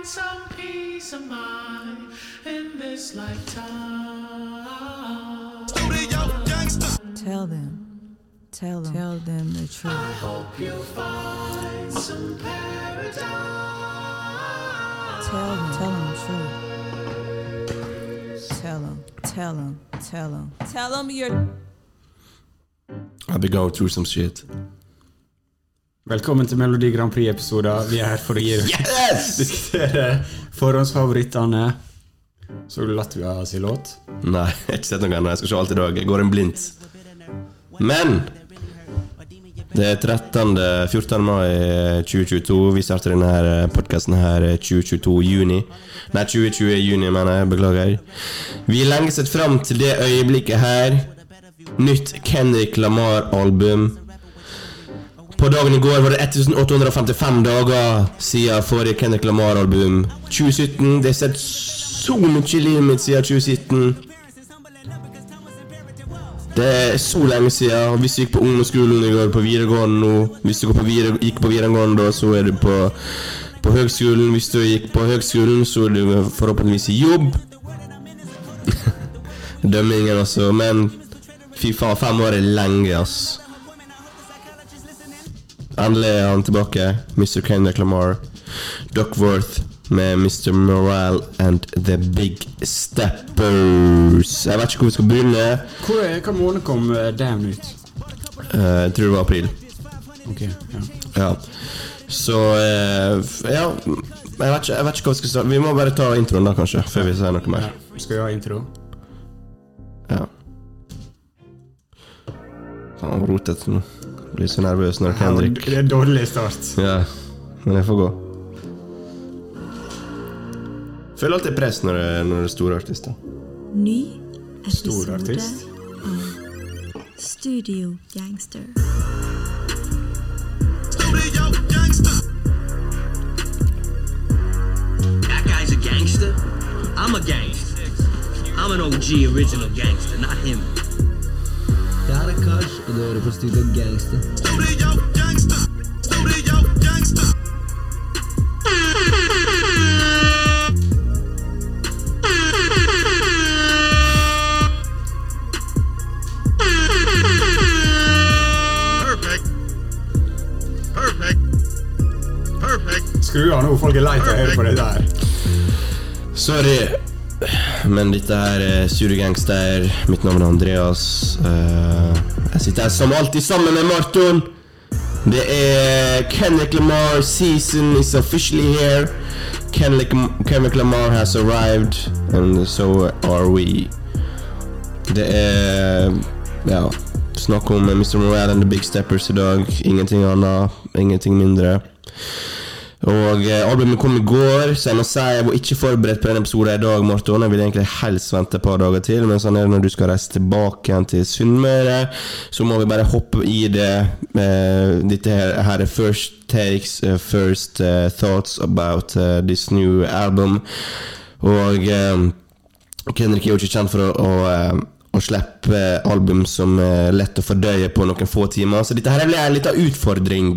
find some peace of mind in this lifetime. Tell them. Tell them. Tell them the truth. Hope you find some paradise. Tell them. Tell them the truth. Tell them. Tell them. Tell them. Tell them you're. I'll be going through some shit. Velkommen til Melodi Grand Prix-episoder. Vi er her for å gi dere diskutere forhåndsfavorittene. Så du Latvia sin låt? Nei, jeg har ikke sett noe ennå. Jeg skal se alt i dag. Jeg går en blindt. Men det er 13. 14. mai 2022. Vi starter denne podkasten her 2022 juni. Nei, 2020 juni, mener jeg. Beklager. Vi lenge sett fram til det øyeblikket her. Nytt Kendrick Lamar-album. På dagen i går var det 1855 dager siden forrige Kendrick Lamar-album. 2017. Det har sett så mye i livet mitt siden 2017. Det er så lenge siden. Hvis du gikk på ungdomsskolen i går, på videregående nå Hvis du gikk på videregående da, så er du på, på høgskolen. Hvis du gikk på høgskolen, så er du forhåpentligvis i jobb. Dømmingen, altså. Men fy faen, fem år er lenge, ass. Endelig er han tilbake. Mr. Kendrick Lamar. Duckworth med Mr. Morale and The Big Steppers. Jeg vet ikke hvor vi skal begynne. Hvor, er, hva måned kom eh, Damn ut? Uh, jeg tror det var april. Ok, ja. Ja. Så uh, Ja. Jeg vet, ikke, jeg vet ikke hva vi skal starte Vi må bare ta introen, da, kanskje, før vi sier noe mer. ja. Skal vi ha intro? Ja. Faen, rotete nå. Blir så nervøs når Kendrick Det er en dårlig start. Ja, men jeg får gå. Føler alltid press når det, når det er store artister. Ny Stor episode artist. av Studio Gangster. That guy's a gangster. I'm a gangster. I'm an OG original gangster, not him. Jeg er Akash, og du hører på Studio Gangster. Perfect. Perfect. Perfect. Skru av nå, folk er lei av å høre på det der. Sorry, men dette er Sure Gangster. Mitt navn er Andreas. Eh, jeg sitter her som alltid sammen med Marton. Det er Kendrick Lamar season is officially here. Kendrick, Kendrick Lamar has arrived, and so are we. Det er ja, snakk om Mr. Morale and The Big Steppers i dag. Ingenting annet, ingenting mindre. Og eh, albumet kom i går, så jeg må si jeg var ikke forberedt på denne episoden i dag, Morten. Jeg vil egentlig helst vente et par dager til, men sånn er det når du skal reise tilbake igjen til Sunnmøre. Så må vi bare hoppe i det. Eh, dette her, her er first takes, uh, first uh, thoughts about uh, this new album. Og Kendrick er jo ikke kjent for å, å, å slippe album som er lett å fordøye på noen få timer, så dette her blir en liten utfordring,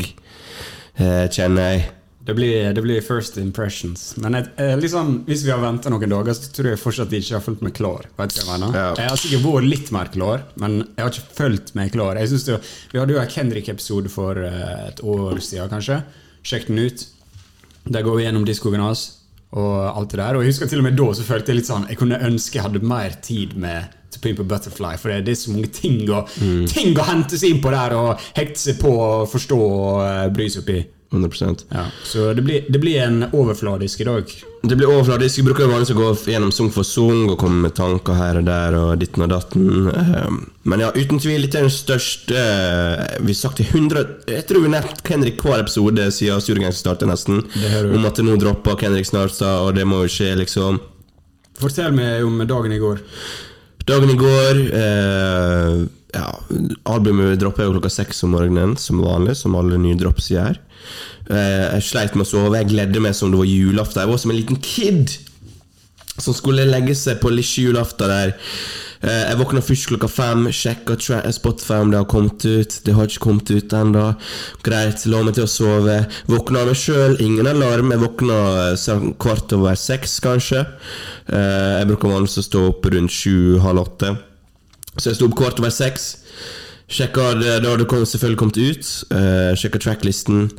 kjenner jeg. Det blir, det blir first impressions. Men jeg, eh, liksom, hvis vi har venta noen dager, så tror jeg fortsatt de ikke har fulgt meg klar. Vet du hva Jeg mener Ja. Jeg har sikkert vært litt mer klar, men jeg har ikke fulgt meg klar. Jeg synes det, Vi hadde jo en Kendrick-episode for eh, et år siden, kanskje. Sjekk den ut. Der går vi gjennom diskoen hans og alt det der. Og jeg husker til og med da så følte jeg litt sånn Jeg kunne ønske jeg hadde mer tid med To Pimp a Butterfly, for det er så mange ting å, ting å hente seg inn på der og hekte seg på og forstå og eh, bry seg opp i. 100% Ja, så det blir, det blir en overfladisk i dag. Det blir overfladisk. Vi bruker vanligvis å gå gjennom sang for sang og komme med tanker her og der og ditten og datten. Ehm, Men ja, uten tvil, litt er den største eh, Vi har sagt i 100 Jeg tror vi har nevnt Kendrick hver episode siden Studiegang startet, nesten. Om at det nå dropper Kendrick snart, og det må jo skje, liksom. Fortell meg om dagen i går. Dagen i går eh, Ja, albumet dropper jo klokka seks om morgenen, som vanlig, som alle nye drops gjør. Eh, jeg sleit med å sove, jeg gledde meg som det var julaften. Jeg var som en liten kid som skulle legge seg på lille julaften der. Eh, jeg våkna først klokka fem, sjekka tra- Spotify om det har kommet ut. Det har ikke kommet ut ennå. Greit, la meg til å sove. Våkna av meg sjøl, ingen alarm. Jeg våkna eh, sånn kvart over seks, kanskje. Eh, jeg bruker vanligvis å stå opp rundt sju-halv åtte. Så jeg sto opp kvart over seks. Sjekka da hadde det selvfølgelig kommet ut. Uh, sjekka tracklisten.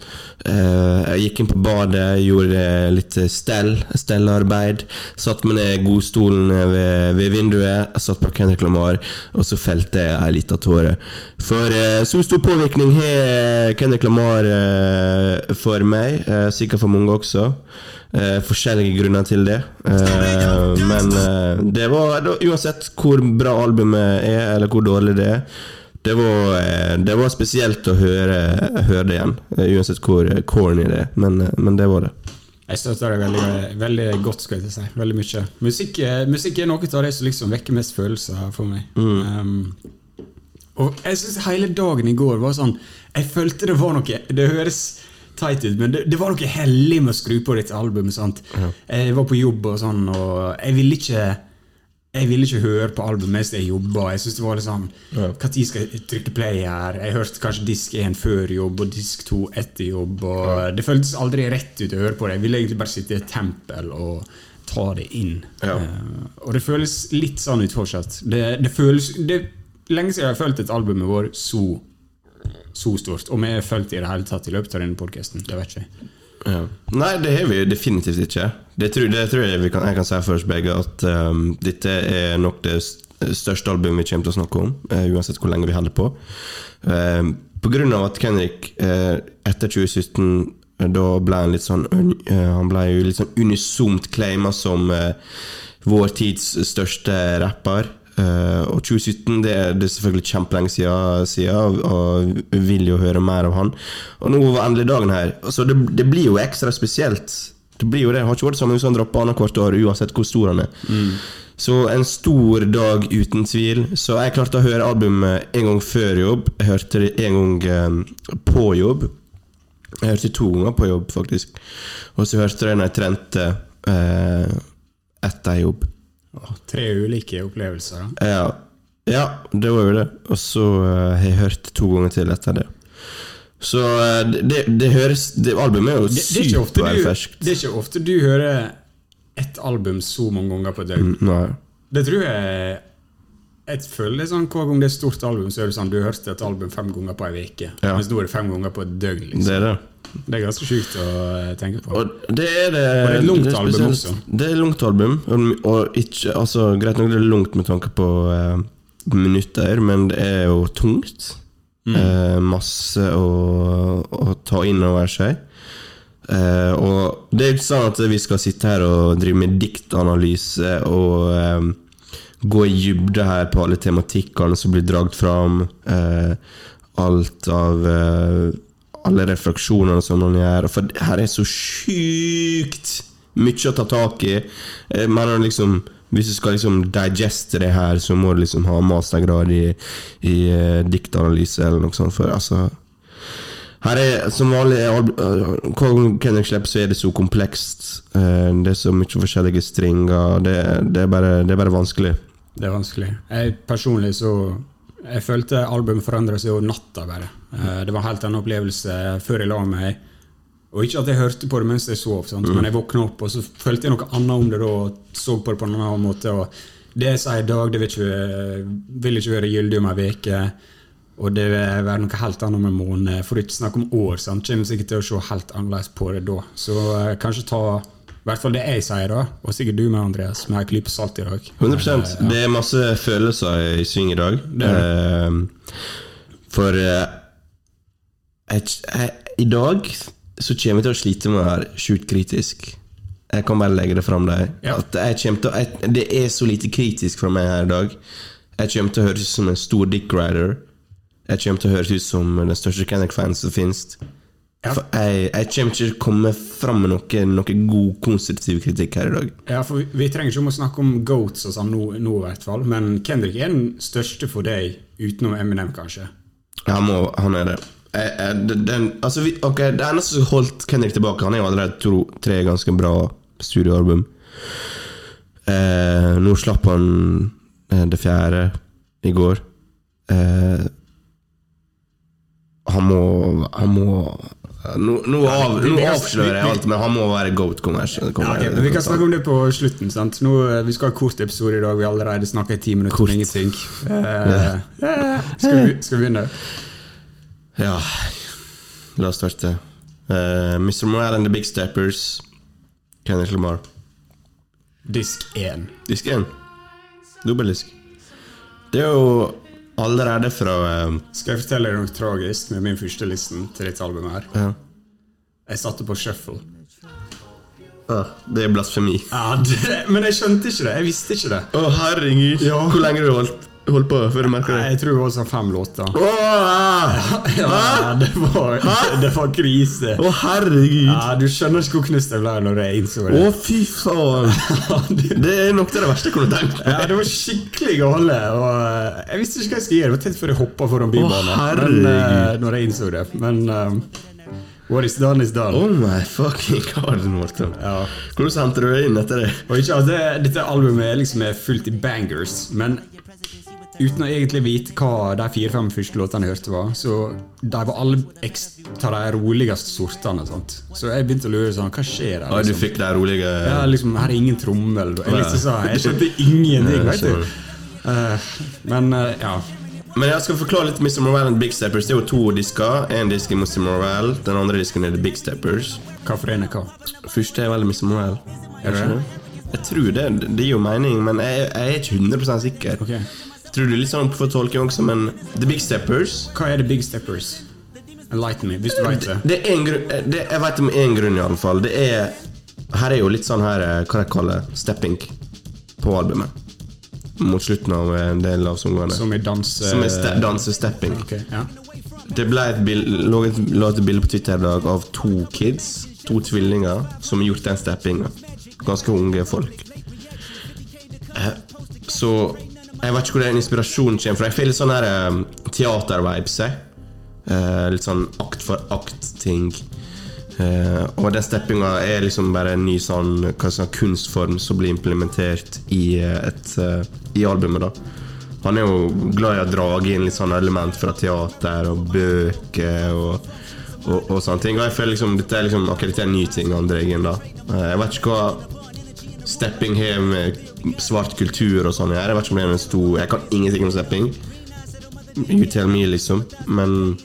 Uh, jeg gikk inn på badet, gjorde litt stell, stellarbeid. Satt meg ned i godstolen ved, ved vinduet, satt på Kendrick Lamar, og så felte jeg ei lita tåre. For uh, så stor påvirkning har Kendrick Lamar uh, for meg, eh, sikkert for mange også. Eh, forskjellige grunner til det. Eh, men eh, det var Uansett hvor bra albumet er, eller hvor dårlig det er, det var, eh, det var spesielt å høre, høre det igjen. eh, Uansett hvor corny det er. Men, eh, men det var det. Jeg støtter det veldig, veldig godt, skal jeg si. Veldig mye. Musikk, musikk er noe av det som liksom vekker mest følelser for meg. Um, og jeg syns hele dagen i går var sånn Jeg følte det var noe Det høres teit ut, men det, det var noe hellig med å skru på dette albumet. Sant? Jeg var på jobb og sånn, og jeg ville ikke jeg ville ikke høre på albumet mens jeg jobba. Jeg synes det var litt sånn Når skal jeg trykke play her? Jeg hørte kanskje disk 1 før jobb og disk 2 etter jobb. Og Det føltes aldri rett ut å høre på det. Jeg ville egentlig bare sitte i et tempel og ta det inn. Ja. Uh, og det føles litt sånn ut fortsatt. Det, det føles det, Lenge siden jeg har følt et album vår så så stort. Om jeg har fulgt i det hele tatt i løpet av denne podkasten, det vet ikke jeg. Ja. Nei, det har vi definitivt ikke. Det tror, det tror jeg kan, jeg kan si for oss begge, at um, dette er nok det største albumet vi kommer til å snakke om, uh, uansett hvor lenge vi holder på. Uh, på grunn av at Kenrik uh, etter 2017 eh, da ble han litt sånn eh, Han ble jo litt sånn unisont claima som eh, vår tids største rapper. Eh, og 2017 det er, det er selvfølgelig kjempelenge siden, siden og, vi vil jo høre mer av han. Og nå var endelig dagen her. Så det, det blir jo ekstra spesielt. Det blir jo det. Har ikke vært det samme hvis han dropper annethvert år, uansett hvor stor han er. Så en stor dag uten tvil. Så jeg klarte å høre albumet en gang før jobb. Jeg hørte det en gang um, på jobb. Jeg hørte det to ganger på jobb, faktisk. Og så hørte jeg det når jeg trente uh, etter jobb. Tre ulike opplevelser. da Ja, ja det var jo det. Og så eh, har jeg hørt to ganger til etter det. Så eh, det, det høres det, Albumet er jo det, er superferskt. det er ikke ofte du hører et album så mange ganger på et døgn. Nei. Det tror jeg Jeg føler det sånn Hver gang det er et stort album, så er det sånn du hørte et album fem ganger på ei uke. Ja. Mens nå er det fem ganger på et døgn. Liksom. Det er det. Det er ganske sjukt å eh, tenke på. Og det er det Og det er et langt album også. Det er et langt album. Og, ikke, altså, greit nok det er langt med tanke på eh, minutter, men det er jo tungt. Mm. Eh, masse å, å ta inn over seg. Eh, og det er ikke sånn at vi skal sitte her og drive med diktanalyse og eh, gå i dybde her på alle tematikkene som blir dratt fram. Eh, alt av Alle refleksjonene som man gjør. For her er så sjukt mye å ta tak i. Men liksom hvis du skal liksom digeste det her, så må du liksom ha mastergrad i, i uh, diktanalyse eller noe sånt. For altså her er som vanlig alb- øh, Kendrick så er det så komplekst. Eh, Det er så mye forskjellige stringer. Det, det, er bare, det er bare vanskelig. Det er vanskelig. Jeg personlig så Jeg følte albumet forandra seg over natta, bare. Eh, Det var en helt annen opplevelse før jeg la meg. Og ikke at jeg hørte på det mens jeg sov, sant? men jeg våkna opp og så følte jeg noe annet om det da, og så på det på en annen måte. Og det jeg sier i dag, det vil ikke, vil ikke være gyldig om ei uke. Og det vil være noe helt annet om en måned. For ikke snakke om år. Sant? Kommer sikkert til å se helt annerledes på det da. Så eh, kanskje ta i hvert fall det jeg sier, da, og sikkert du med Andreas, med ei klype salt i dag. 100 Eh, ja. Det er masse følelser i sving i dag. Det er Uh, For uh, jeg, jeg, i dag så kommer jeg til å slite med å være sjukt kritisk. Jeg kan bare legge det fram der. Ja. At jeg til, jeg, det er så lite kritisk fra meg her i dag. Jeg kommer til å høres ut som en stor dick rider. Jeg kommer til å høres ut som den største Kennick-fan som finnes. Ja. For jeg, jeg kommer ikke til å komme fram med noe, noe god, konstruktiv kritikk her i dag. Ja, for vi, vi trenger ikke om å snakke om goats og sånn nå, nå, i hvert fall. Men Kendrick er den største for deg, utenom Eminem, kanskje. Han, må, han er det. Jeg, jeg, den- den, altså vi, okay, Det eneste som holdt Kendrick tilbake Han er jo allerede to, tre ganske bra studioalbum. Eh, nå slapp han eh, det fjerde i går. Eh, han må Han må Nå, nå, av, nå avslører jeg alt, men han må være goat. Kommer, kommer, Ja, okay, men Vi kan snakke om det på slutten. sant? Nå, eh, Vi skal ha kort episode i dag. Vi har allerede snakka i ti minutter om ingenting. Eh, eh, skal, vi, skal vi begynne? Ja, la oss starte. Uh, Mr. Morell and The Big Steppers. Kenneth Lamar. Disk 1. Disk 1. Dobbeldisk. Det er jo allerede fra eh, Skal jeg fortelle deg noe tragisk med min første listen til dette albumet? her? ja. Jeg satte på shuffle. ah, Det er blasfemi. Ja, det, Men jeg skjønte ikke det. Jeg visste ikke det. Å, herregud. Ja. Hvor lenge har du holdt, holdt på før du merka det? Jeg tror det var sånn fem låter. Åh! Ja, det var, det var krise. Å, herregud. Ja, Du skjønner ikke hvor knust jeg ble når jeg innså Å, det. fy faen. Det er nok det verste jeg kunne tenkt Ja. Det var skikkelig gale. Eh, jeg visste ikke hva jeg skulle gjøre. Det var tett før jeg hoppa foran bybanen. Men, eh, når jeg innså det. Men eh, what is done, is done. Oh my fucking god, Morten. Ja. Hvordan henter du deg inn etter det? Og ikke altså, det, dette albumet liksom er fullt i bangers, men uten å egentlig vite hva de fire-fem første låtene jeg hørte var, så de var alle ekstra de roligste sortene. Sant? Så jeg begynte å lure sånn, hva skjer her? Å, du Liksom? fikk de rolige Ja, liksom, her er ingen trommel. Jeg, liksom, så, jeg skjønte ingenting, veit du. Eh, men uh, ja. Men jeg skal forklare litt Mr. Morale and Big Steppers. Det er jo to disker. En disk er Mr. Morale, den andre disken er The Big Steppers. Hva for en er hva? Første er veldig Mr. Det? Jeg tror det. Det gir jo mening, men jeg, jeg er ikke 100 sikker. Ok. Tror du er litt sånn på tolking også, men The Big Steppers Hva er The Big Steppers? Enlighten me, hvis du vet det. Det er en grunn det, Jeg vet om én grunn, i alle fall. Det er Her er jo litt sånn her eh, Hva jeg kaller stepping på albumet. Mot slutten av en del av sangene. Som i danse... Som er ste dansestepping. Ok, ja. Det ble et bild, lå et, lå et bilde på Twitter i dag av to kids, to tvillinger, som har gjort den steppinga. Ganske unge folk. Eh, Så jeg vet ikke hvor den inspirasjonen kommer fra. Jeg får litt sånn her um, teater-vibes. jeg. Eh, litt sånn akt for akt-ting. Uh, og den steppinga er liksom bare en ny sånn, sånn kunstform som blir implementert i, eh, et, uh, i albumet. da Han er jo glad i å dra inn litt sånne element fra teater og bøker og, og, og sånne ting. Og jeg føler liksom dette er liksom akkurat en ny ting han drar inn. da uh, Jeg vet ikke hva stepping har med svart kultur og sånn her. Jeg vet ikke om det er en stor Jeg kan ingenting om stepping. You tell me, liksom. Men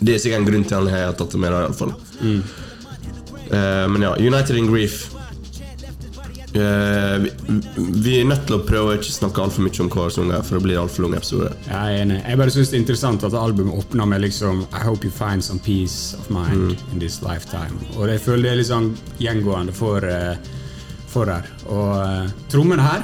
det er sikkert en grunn til at jeg har tatt det med, da, iallfall. Mm. Uh, men ja, United in Grief. Uh, vi, vi er nødt til å prøve å ikke snakke altfor mye om hver sang, for det blir altfor lang episode. Jeg er enig. Jeg bare synes det er interessant at albumet åpner med liksom I hope you find some peace of mind in this lifetime. Og jeg føler det er litt sånn gjengående for, eh, for her. Og uh, trommene her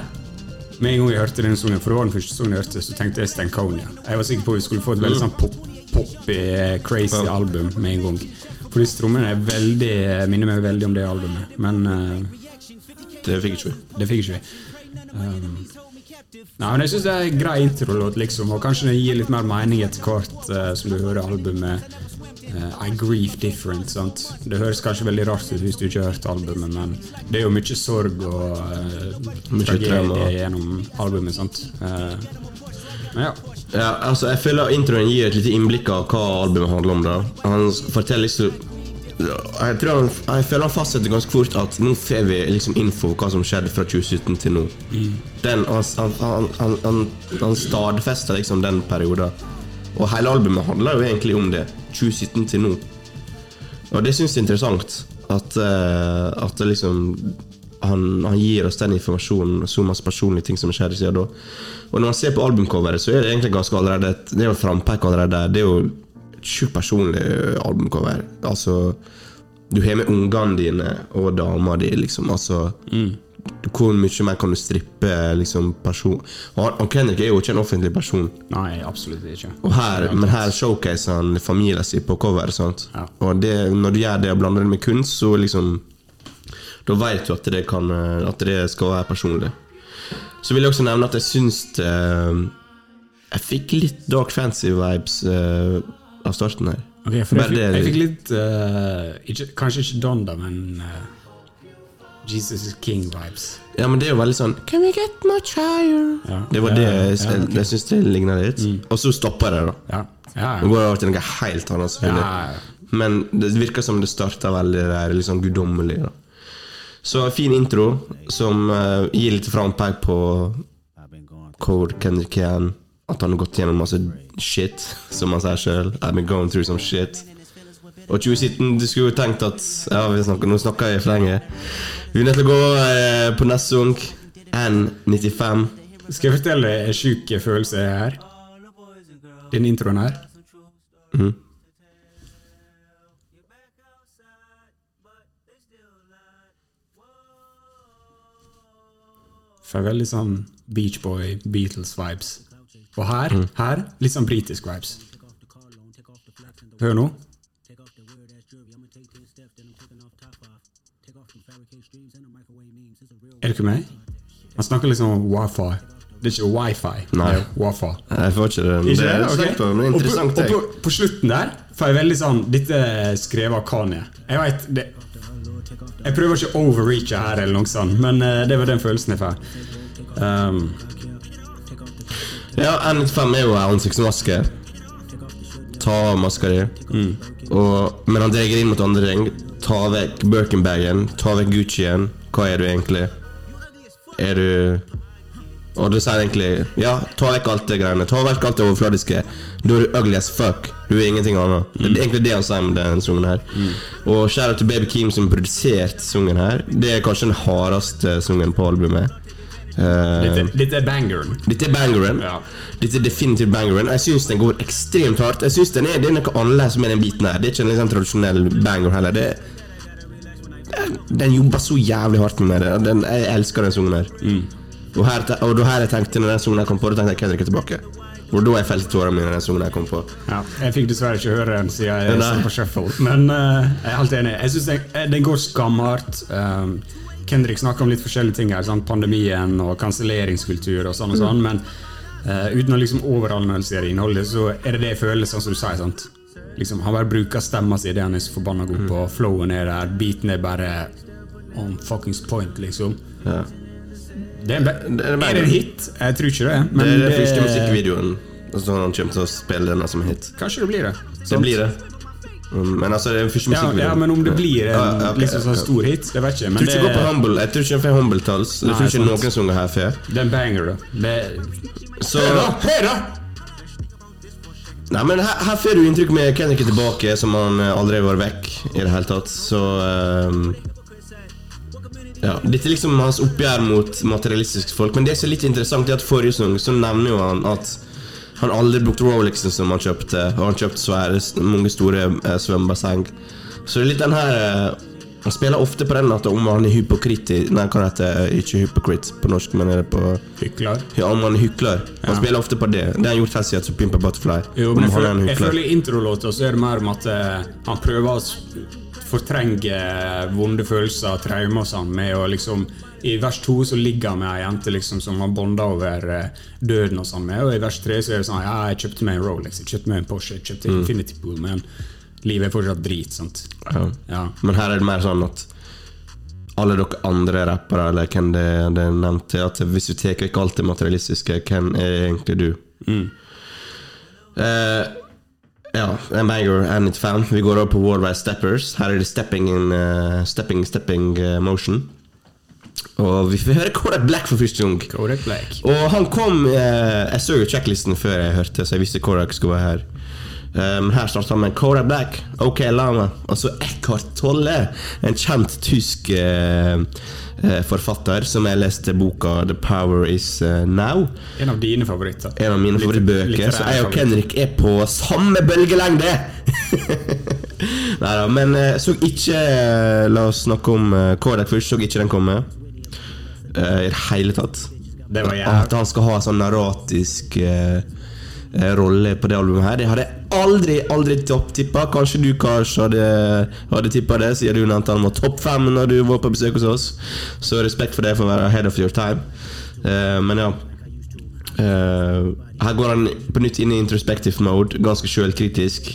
Med en gang jeg hørte denne sangen, for det var den første sangen jeg hørte, så tenkte jeg Stankonia. Jeg var sikker på at vi skulle få et veldig sånn pop, poppy, eh, crazy Ja. album med en gang. For disse trommene er veldig, minner meg veldig om det albumet. Men uh, Det fikk ikke vi. det fikk ikke vi. Um, nei, men jeg syns det er en grei introlåt, liksom, og kanskje den gir litt mer mening etter hvert uh, som du hører albumet. eh, I Grieve Different. sant? Det høres kanskje veldig rart ut hvis du ikke har hørt albumet, men det er jo mye sorg og uh, tragedie gjennom albumet. sant? Uh, men ja. Ja, altså Jeg føler introen gir et lite innblikk av hva albumet handler om. da Han forteller liksom Jeg tror han, jeg føler han fastsetter ganske fort at nå får vi liksom info hva som skjedde fra 2017 til nå. Den, han, han, han, han, stadfester liksom den perioden. Og hele albumet handler jo egentlig om det. 2017 til nå. Og det syns jeg er interessant. At, uh, at liksom han, han gir oss den informasjonen så masse personlige ting som skjedde siden da. Og når man ser på albumcoveret, så er det egentlig ganske allerede Det er jo frampek allerede. Det er jo sjukt personlig albumcover. Altså Du har med ungene dine og dama di, liksom. Altså Hvor mye mer kan du strippe liksom person Og Henrik Kendrick er jo ikke en offentlig person. Nei, absolutt ikke. Og her, men her showcaser han familien sin på cover. Ja. Og det, når du gjør det og blander det med kunst, så liksom Da vet du at det, kan, eh, at det skal være personlig. Så vil jeg også nevne at jeg syns det Jeg fikk litt Dark Fancy-vibes eh, av starten her. Okay, jeg, fikk, jeg fikk litt uh, ikke, Kanskje ikke Donda, men uh, Jesus is King-vibes. Ja, men det er jo veldig sånn Can we get much higher? Ja. Det var det jeg, ja, okay. jeg syns det ligner litt. Og så stopper det, da. Ja. Ja, Nå går det over til noe helt annet, selvfølgelig. Men det virker som det starta veldig der, sånn guddommelig. da Så fin intro som uh, gir litt frampek på hvor Kendrick er. At han har gått gjennom masse shit, som han sier sjøl. I've been going through some shit. Og 2017, du skulle jo tenkt at Ja, vi snakker, nå snakker jeg for lenge. Vi er nødt til å gå eh, på neste sang. N95. Skal jeg fortelle en sjuk følelse jeg har? Den introen her. Mhm. For veldig sånn Beach Boy, Beatles-vibes. Og her, Mm. her litt sånn britisk vibes. Hør nå. Er du ikke med? Han snakker liksom om wifi. Det er ikke wifi, Nei. det er wifi. Jeg får ikke det. Ikke det det? Ok. slekt på, men Og på, og på, på slutten der får jeg veldig sånn Dette er skrevet av Kanye. Jeg vet det Jeg prøver ikke å overreache her, eller noe sånt, men eh, det var den følelsen jeg får. Um, Ja, N95 er jo ansiktsmaske. Ta av maska di. Og, men han drar inn mot andre ting. Ta vekk Birkenbagen. Ta vekk Gucci-en. Hva er du egentlig? Er du Og du sier egentlig Ja, ta vekk alt det greiene. Ta vekk alt det overfladiske. Da er du ugly as fuck. Du er ingenting annet. Det er egentlig det han sier med den sangen her. Og kjære til Baby Keem som produserte sangen her. Det er kanskje den hardeste sangen på albumet. Eh, dette, er bangeren. dette er bangeren. Ja. Dette er definitivt bangeren. Jeg syns den går ekstremt hardt. Jeg synes den er, Det er noe annerledes med den biten her. Det er ikke en liksom tradisjonell banger heller. Det den- jobber så jævlig hardt med det. Den, jeg elsker den sangen her. Og, her. og da her jeg tenkte når den sangen kom på, da tenkte jeg Kendrick er tilbake. Og da jeg felte tårene mine den sangen jeg kom på. Ja, jeg fikk dessverre ikke høre den siden jeg Nei. på shuffle. Men uh, jeg er helt enig. Jeg synes den, eh, den går skamhardt. Um, Kendrick snakker om litt forskjellige ting her. Sant? Pandemien og kanselleringskultur og sånn og sånn. Men uh, uten å liksom overanalysere innholdet, så er det det jeg føler, sånn som du sier. sant? Liksom, han bare bruker stemma si, det han er så forbanna god på. Flowen er der, beaten er bare on fuckings point, liksom. Ja. Det er, Det er det en hit? Jeg tror ikke det. Men det er den første musikkvideoen. Altså, han kommer til å spille denne som hit. Kanskje det blir det. Det blir det. Um, Men altså, det er første musikkvideo. Ja, ja, men om det blir en Ja, okay, liksom sånn stor hit, det vet jeg ikke. Men tror ikke det, gå på Humble. Jeg tror ikke han får Humble-tals. Jeg tror ikke sant. noen sanger her får. det er en banger, da. Det, Så hør, da! Hør, da! Nei, men her, her får du inntrykk med Kendrick er tilbake, som han eh, aldri har vært vekk i det hele tatt. Så um... Ja, Dette er liksom hans oppgjør mot materialistiske folk. Men det som er litt interessant, er at forrige sang så nevner jo han at han aldri brukte Rolexen som han kjøpte, og han kjøpte svære, mange store eh, svømmebasseng. Så det er litt den her eh, Han spiller ofte på den at om han er hypokrit Nei, hva heter det? Ikke hypokrit på norsk, men er det på Hykler. Ja, om han er hykler. Han Ja. spiller ofte på det. Det har han gjort helt siden så Pimpa Butterfly. Jo, om men jeg han er en føler, jeg hykler. føler i introlåta så er det mer om at eh, han prøver å s- fortrenge vonde følelser, traumer og sånn, med å liksom I vers to så ligger han med ei jente liksom, som han bonda over eh, døden og sånn med, og i vers tre så er det sånn Ja, jeg kjøpte meg en Rolex, jeg kjøpte meg en Porsche, jeg kjøpte Mm. Infinity Pool, men livet er fortsatt drit, sant. Ja. Ja. Men her er det mer sånn at alle dere andre rappere, eller hvem det, det er nevnt til, at hvis du tar vekk alt det materialistiske, hvem er egentlig du? Eh, ja, en banger, N95. Vi går over på Worldwide Steppers. Her er det stepping in uh, Stepping, stepping uh, motion. Og vi får høre Kodak Black for første gang. Kodak Black. Og han kom eh, Jeg så jo checklisten før jeg hørte, så jeg visste Kodak skulle være her. Um, her starter han med Kodak Black, OK Lama. Og så Eckhart Tolle, en kjent tysk eh, eh, forfatter som jeg leste boka 'The Power Is eh, Now'. En av dine favoritter. En av mine favorittbøker. Så jeg og. Kenrik er på samme bølgelengde! Nei da, men eh, så ikke La oss snakke om Kodak først. Så ikke den komme. Eh, I det hele tatt. Det var At han skal ha sånn narratisk eh, eh, rolle på det albumet her. Det hadde jeg aldri aldri topptippa. Kanskje du Kars hadde, hadde tippa det, siden du nevnte han var topp fem når du var på besøk hos oss. Så respekt for det for å være ahead of your time. Uh, men ja. Uh, her går han på nytt inn i introspective mode, ganske sjølkritisk.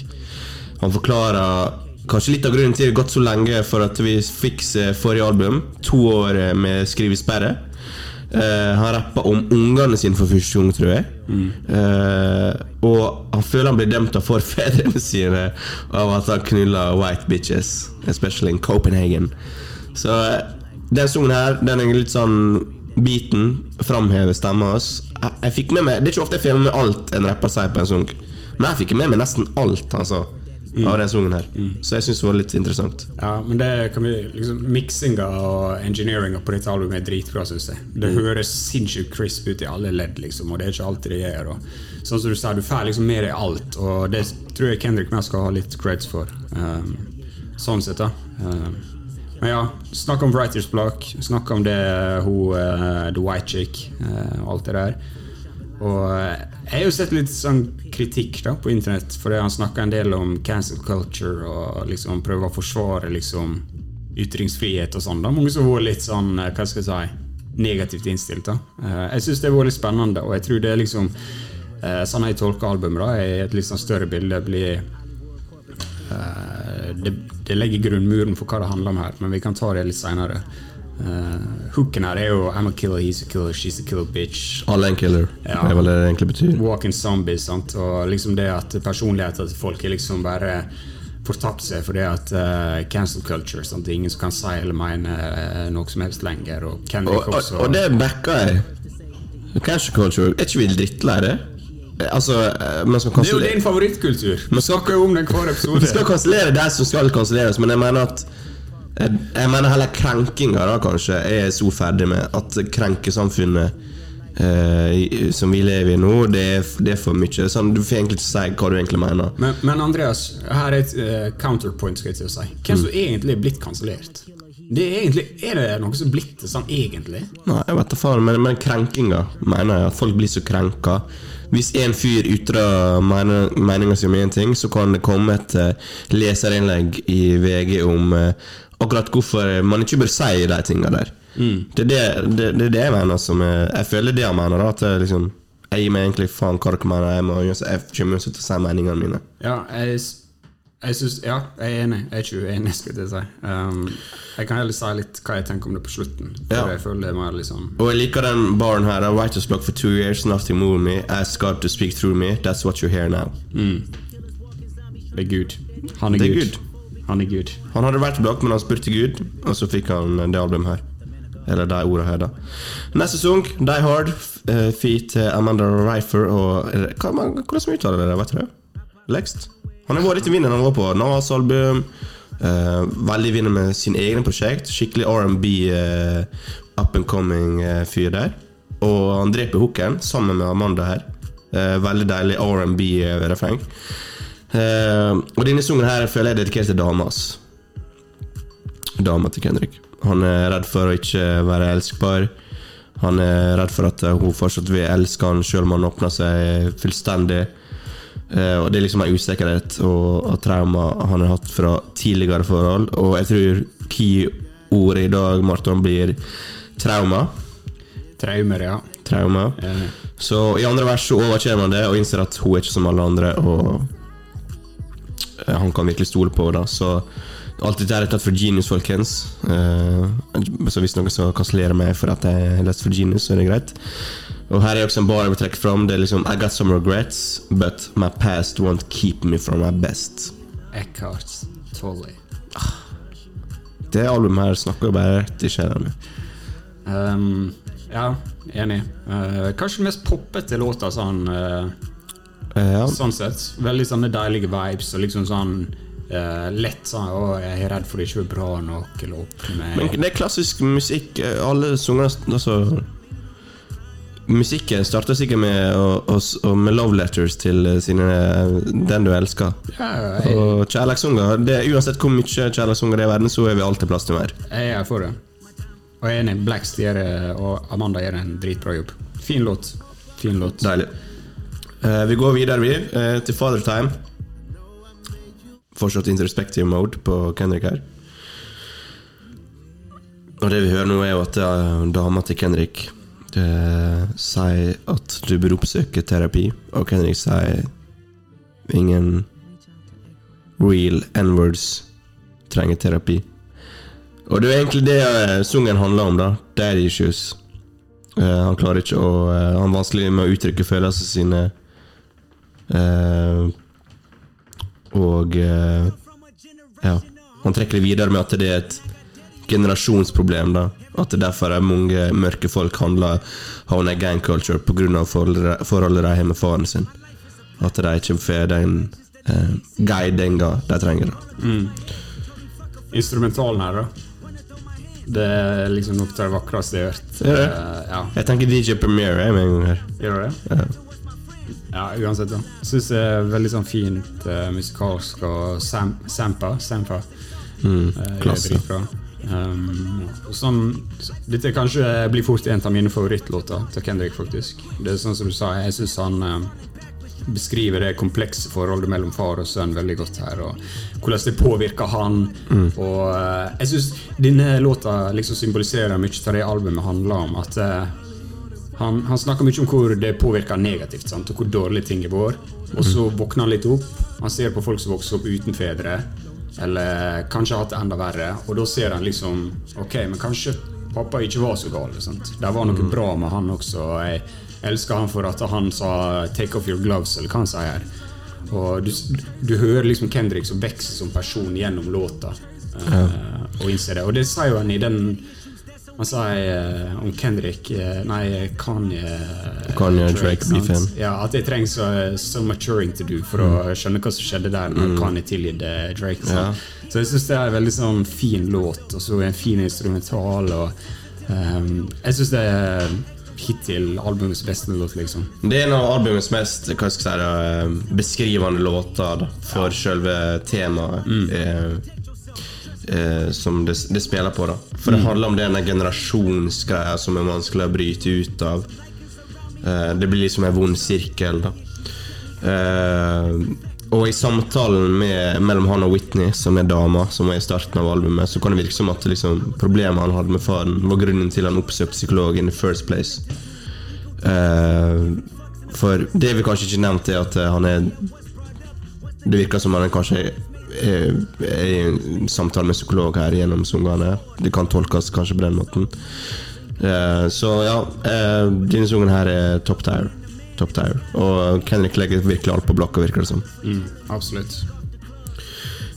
Han forklarer kanskje litt av grunnen til det har gått så lenge for at vi fikk forrige album. To år eh, med skrivesperre. Uh, han rappa om ungene sine for første gang, tror jeg. Eh, og han føler han blir dømt av forfedrene sine av at han knuller white bitches, especially in Copenhagen. Så eh, den sangen her, den er litt sånn Beaten framhever stemma hans. Jeg, jeg fikk med meg Det er ikke ofte jeg får med alt en rapper sier på en sang, men jeg fikk med meg nesten alt han sa av den sangen her. Så jeg syns det var litt interessant. Ja, men det kan vi liksom Miksinga og engineeringa på dette albumet er dritbra, syns jeg. Det høres sinnssykt crisp ut i alle ledd, liksom, og det er ikke alltid det gjør. Og sånn som du sa, du får liksom med deg alt, og det tror jeg Kendrick mer skal ha litt creds for. Um, sånn sett, da. Um, men ja, snakk om Writers Block, snakk om det hun uh, The White Chick, og alt det der. Og eh, jeg har jo sett litt sånn kritikk da på internett, fordi han snakker en del om cancel culture og liksom prøver å forsvare liksom ytringsfrihet og sånn. da Mange som var litt sånn, eh, hva skal jeg si, negativt innstilt. da Eh, Jeg syns det var litt spennende, og jeg tror det er liksom Sånn jeg tolker albumet, da, i et litt sånn større bilde, blir det, det legger grunnmuren for hva det handler om her, men vi kan ta det litt seinere. Hooken her er jo I'm a killer, he's a killer, she's a killer bitch. Alle er en killer. Ja. Det er vel det det egentlig betyr. Walking zombies. Sant? Og liksom det at personligheten til folk er liksom bare fortapt seg fordi at uh, cancel culture. Sant? Det er ingen som kan si eller mene uh, noe som helst lenger. Og Og, Kendrick og, også. og det backer jeg. Cancel culture, er ikke vi drittlei det? Altså, det er jo din favorittkultur. Vi snakker jo om den hver episode. Vi skal kansellere de som skal kanselleres, men jeg mener at jeg, jeg mener heller krenkinga, da, kanskje, er jeg så ferdig med. At krenkesamfunnet eh, som vi lever i nå, det er, det er for mye. Sånn, du får egentlig ikke si hva du egentlig mener. Men, men Andreas, her er et uh, counterpoint. skal jeg til å si Hvem som egentlig er blitt kansellert? Det er, egentlig, er det noe som er blitt sånn egentlig? Nei, jeg vet da faen, men, men krenkinga mener jeg at folk blir så krenka. Hvis en fyr ytrer meninga si om én ting, så kan det komme et eh, leserinnlegg i VG om eh, akkurat hvorfor man ikke bør si de tinga der. Det, er det, det, det er det jeg mener som er, Jeg føler det jeg mener. At jeg, liksom, jeg gir meg egentlig faen hva dere mener. Jeg, må, jeg kommer ikke til å si meningene mine. Ja, jeg, jeg synes, ja, jeg er enig. Jeg er ikke uenig, skulle jeg si. Um, jeg kan heller si litt hva jeg tenker om det på slutten. For Ja. jeg føler det er mer liksom Og jeg liker den baren her. I writer's block for two years, nothing moved me. Ask God to speak through me. That's what you hear now. Det er Gud. Han er, Det er Gud. Gud. Han er Gud. Han hadde vært blokk, men han spurte Gud, og så fikk han det albumet her. Eller de ordene her, da. Neste sang, Die Hard, uh, feat eh, Amanda Reifer og eller, hva, Hvordan uttaler det? Vet du det? Lext? Han har vært litt i vinden han var på Nas album. Uh, veldig i vinden med sine egne prosjekt. Skikkelig R&B uh, up and coming eh, fyr der. Og han dreper hooken sammen med Amanda her. Eh, veldig deilig R&B-refreng. Eh, og denne sangen her føler jeg er dedikert til dama hans dama til Kendrick. Han er redd for å ikke være elskbar. Han er redd for at hun fortsatt vil elske han selv om han åpner seg fullstendig. Uh, og Det er liksom en usikkerhet og, og trauma han har hatt fra tidligere forhold. Og jeg tror key-ordet i dag, Marton, blir trauma. Traumer, ja. Trauma. Så i andre vers så overkjenner man det og innser at hun er ikke som alle andre. Og han kan virkelig stole på da. Så alt dette er tatt for genius, folkens. Eh, så hvis noen skal kansellere meg for at jeg har lest for genius, så er det greit. Og her er også en bar jeg vil trekke fram. Det er liksom I got some regrets, but my past won't keep me from my best. Eckhart Tolle. Det albumet her snakker jo bare rett i sjela mi. Um, ja, enig. Uh, kanskje den mest poppete låta sånn uh, Eh, ja. Sånn sett. Veldig sånne deilige vibes og liksom sånn Uh, lett sånn Å, jeg er redd for det ikke er bra nok, eller opp med. Men det er klassisk musikk. eh, Alle sanger Altså Musikken starter sikkert med, med love letters til eh, sine, den du elsker. Ja, jeg, Og kjærlighetssanger det er Uansett hvor mye kjærlighetssanger det er i verden, så er vi alltid plass til mer. jeg er for det. Og jeg er enig. Blacks gjør og Amanda gjør en dritbra jobb. Fin låt. Fin låt. Deilig. Eh, vi går videre, vi, eh, til Father Time. Fortsatt introspective mode på Kendrick her. Og det vi hører nå, er jo at uh, dama til Kendrick eh, sier at du bør oppsøke terapi, og Kendrick sier ingen real N-words trenger terapi. Og det er egentlig det eh, sungen handler om, da. Daddy issues. Uh, han klarer ikke å uh, Han er vanskelig med å uttrykke følelsene sine. Eh, og eh, Ja. Han trekker det videre med at det er et generasjonsproblem. da At det derfor er mange mørke folk handler havner i gang culture pga. forholdet de har med faren sin. At de ikke får den eh, guidinga de trenger. da Instrumentalen her, da. Det er liksom noe av det vakreste jeg har hørt. Eh, ja. Jeg tenker DJ Premiere med en gang her. Gjør det? Ja. Ja, uansett. da Syns det er veldig sånn fint uh, musikalsk og sam Sampa. Sampa. Mm, Eh, klasse. Um, sånn, dette kanskje blir fort en av mine favorittlåter til Kendrick, faktisk. Det er sånn som du sa, jeg syns han uh, beskriver det komplekse forholdet mellom far og sønn veldig godt her. Og hvordan det påvirker han. Og uh, jeg syns denne låta liksom symboliserer mye av det albumet handler om. At eh, han, han snakker mye om hvor det påvirker negativt, sant? og hvor dårlige ting er vår. Og så våkner han litt opp. Han ser på folk som vokser opp uten fedre, eller kanskje har hatt det enda verre. Og da ser han liksom Ok, men kanskje pappa ikke var så gal. Sant? Det var noe bra med han også. Jeg elsker han for at han sa 'take off your gloves', eller hva han sier her. Og du, du hører liksom Kendrick som vokser som person gjennom låta. eh, og innser det. Og det sier jo han i den Han sa jeg, om Kendrick eh, Nei, Kanye Kanye Drake, Drake beefen. Ja, At jeg trenger så, so maturing to do for å skjønne hva som skjedde der når Kanye tilgitt Drake. sant? Ja. Så jeg syns det er en veldig sånn fin låt, og så en fin instrumental. Og um, Jeg syns det er hittil albumets beste låt, liksom. Det er en av albumets mest hva skal jeg si, eh, beskrivende låter da, for selve temaet eh, eh, som det, det spiller på. da For det handler om denne generasjonsgreia som er vanskelig å bryte ut av. Eh, det blir liksom en vond sirkel. da eh, Og i samtalen med, mellom han og Whitney, som er dama, som er i starten av albumet, så kan det virke som at liksom, problemet han hadde med faren, var grunnen til han oppsøkte psykolog in the first place. Eh, for det vi kanskje ikke nevnte, er at eh, han er Det virker som han er kanskje er, er i en samtale med psykolog her gjennom sangene. Det kan tolkes kanskje på den måten. Uh, så ja, uh, denne sangen her er top tier. Top tier. Og Kendrick legger virkelig alt på blokka, virker det som. Mm, absolutt.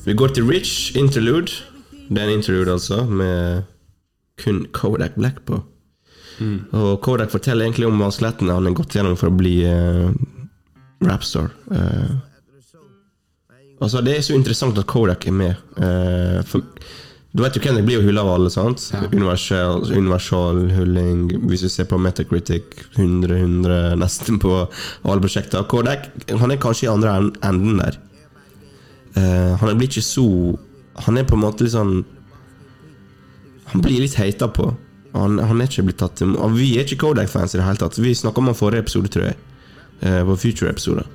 Vi går til Rich Interlude. Det er en interlude, altså, med kun Kodak Black på. Og Kodak forteller egentlig om vanskelighetene han har gått gjennom for å bli uh, rapstar. Eh, altså, det er så interessant at Kodak er med. Uh, for du vet jo hvem det blir jo hylla av alle, sant? Ja. Universal, universal hulling. Hvis vi ser på Metacritic, 100-100 nesten på alle prosjekter. Kodak han er kanskje i andre enden der. Uh, han blir ikke så Han er på en måte litt sånn Han blir litt heita på. Han, han er ikke blitt tatt til Vi er ikke Kodak-fans i det hele tatt. Vi snakka om han forrige episode, tror jeg. Uh, på Future-episoder.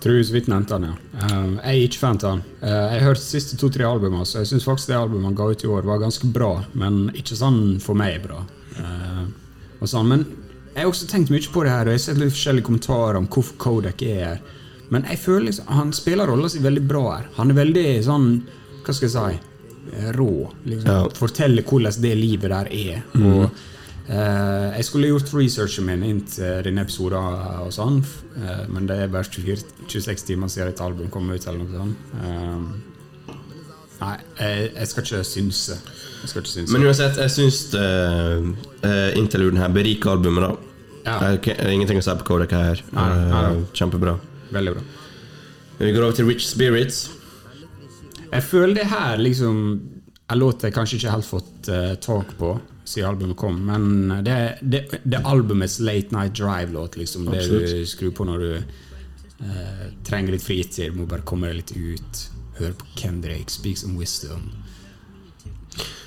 Tror så vidt nevnte han, ja. Eh, jeg er ikke fan av han. Eh, jeg har hørt de siste to-tre albumene, så jeg syns faktisk det albumet han ga ut i år, var ganske bra, men ikke sånn for meg bra. Eh, og sånn, men jeg har også tenkt mye på det her, og jeg har sett litt forskjellige kommentarer om hvorfor Kodak er her. Men jeg føler liksom, han spiller rolla si veldig bra her. Han er veldig sånn Hva skal jeg si? Rå. Liksom. Ja. Forteller hvordan det livet der er. Og eh, Jeg skulle gjort researchen min inntil denne episoden, og sånn, eh, men det er bare 24, 26 timer siden et album kom ut. eller noe sånt. Uh, nei, jeg, jeg skal ikke synse. Jeg skal ikke synse. Men uansett, jeg syns uh, interluden her beriker albumet, da. Ja. Jeg, ingenting å si på Kodak her. Nei, nei, Eh, nei. kjempebra. Veldig bra. Vi går over til Rich Spirits. Jeg føler det her liksom En låt jeg kanskje ikke helt fått eh, tak på siden albumet kom, men det, det, det albumets Late Night Drive-låt. liksom Det du skrur på når du eh, trenger litt fritid, må bare komme deg litt ut. Høre på Kendrick, speak some wisdom.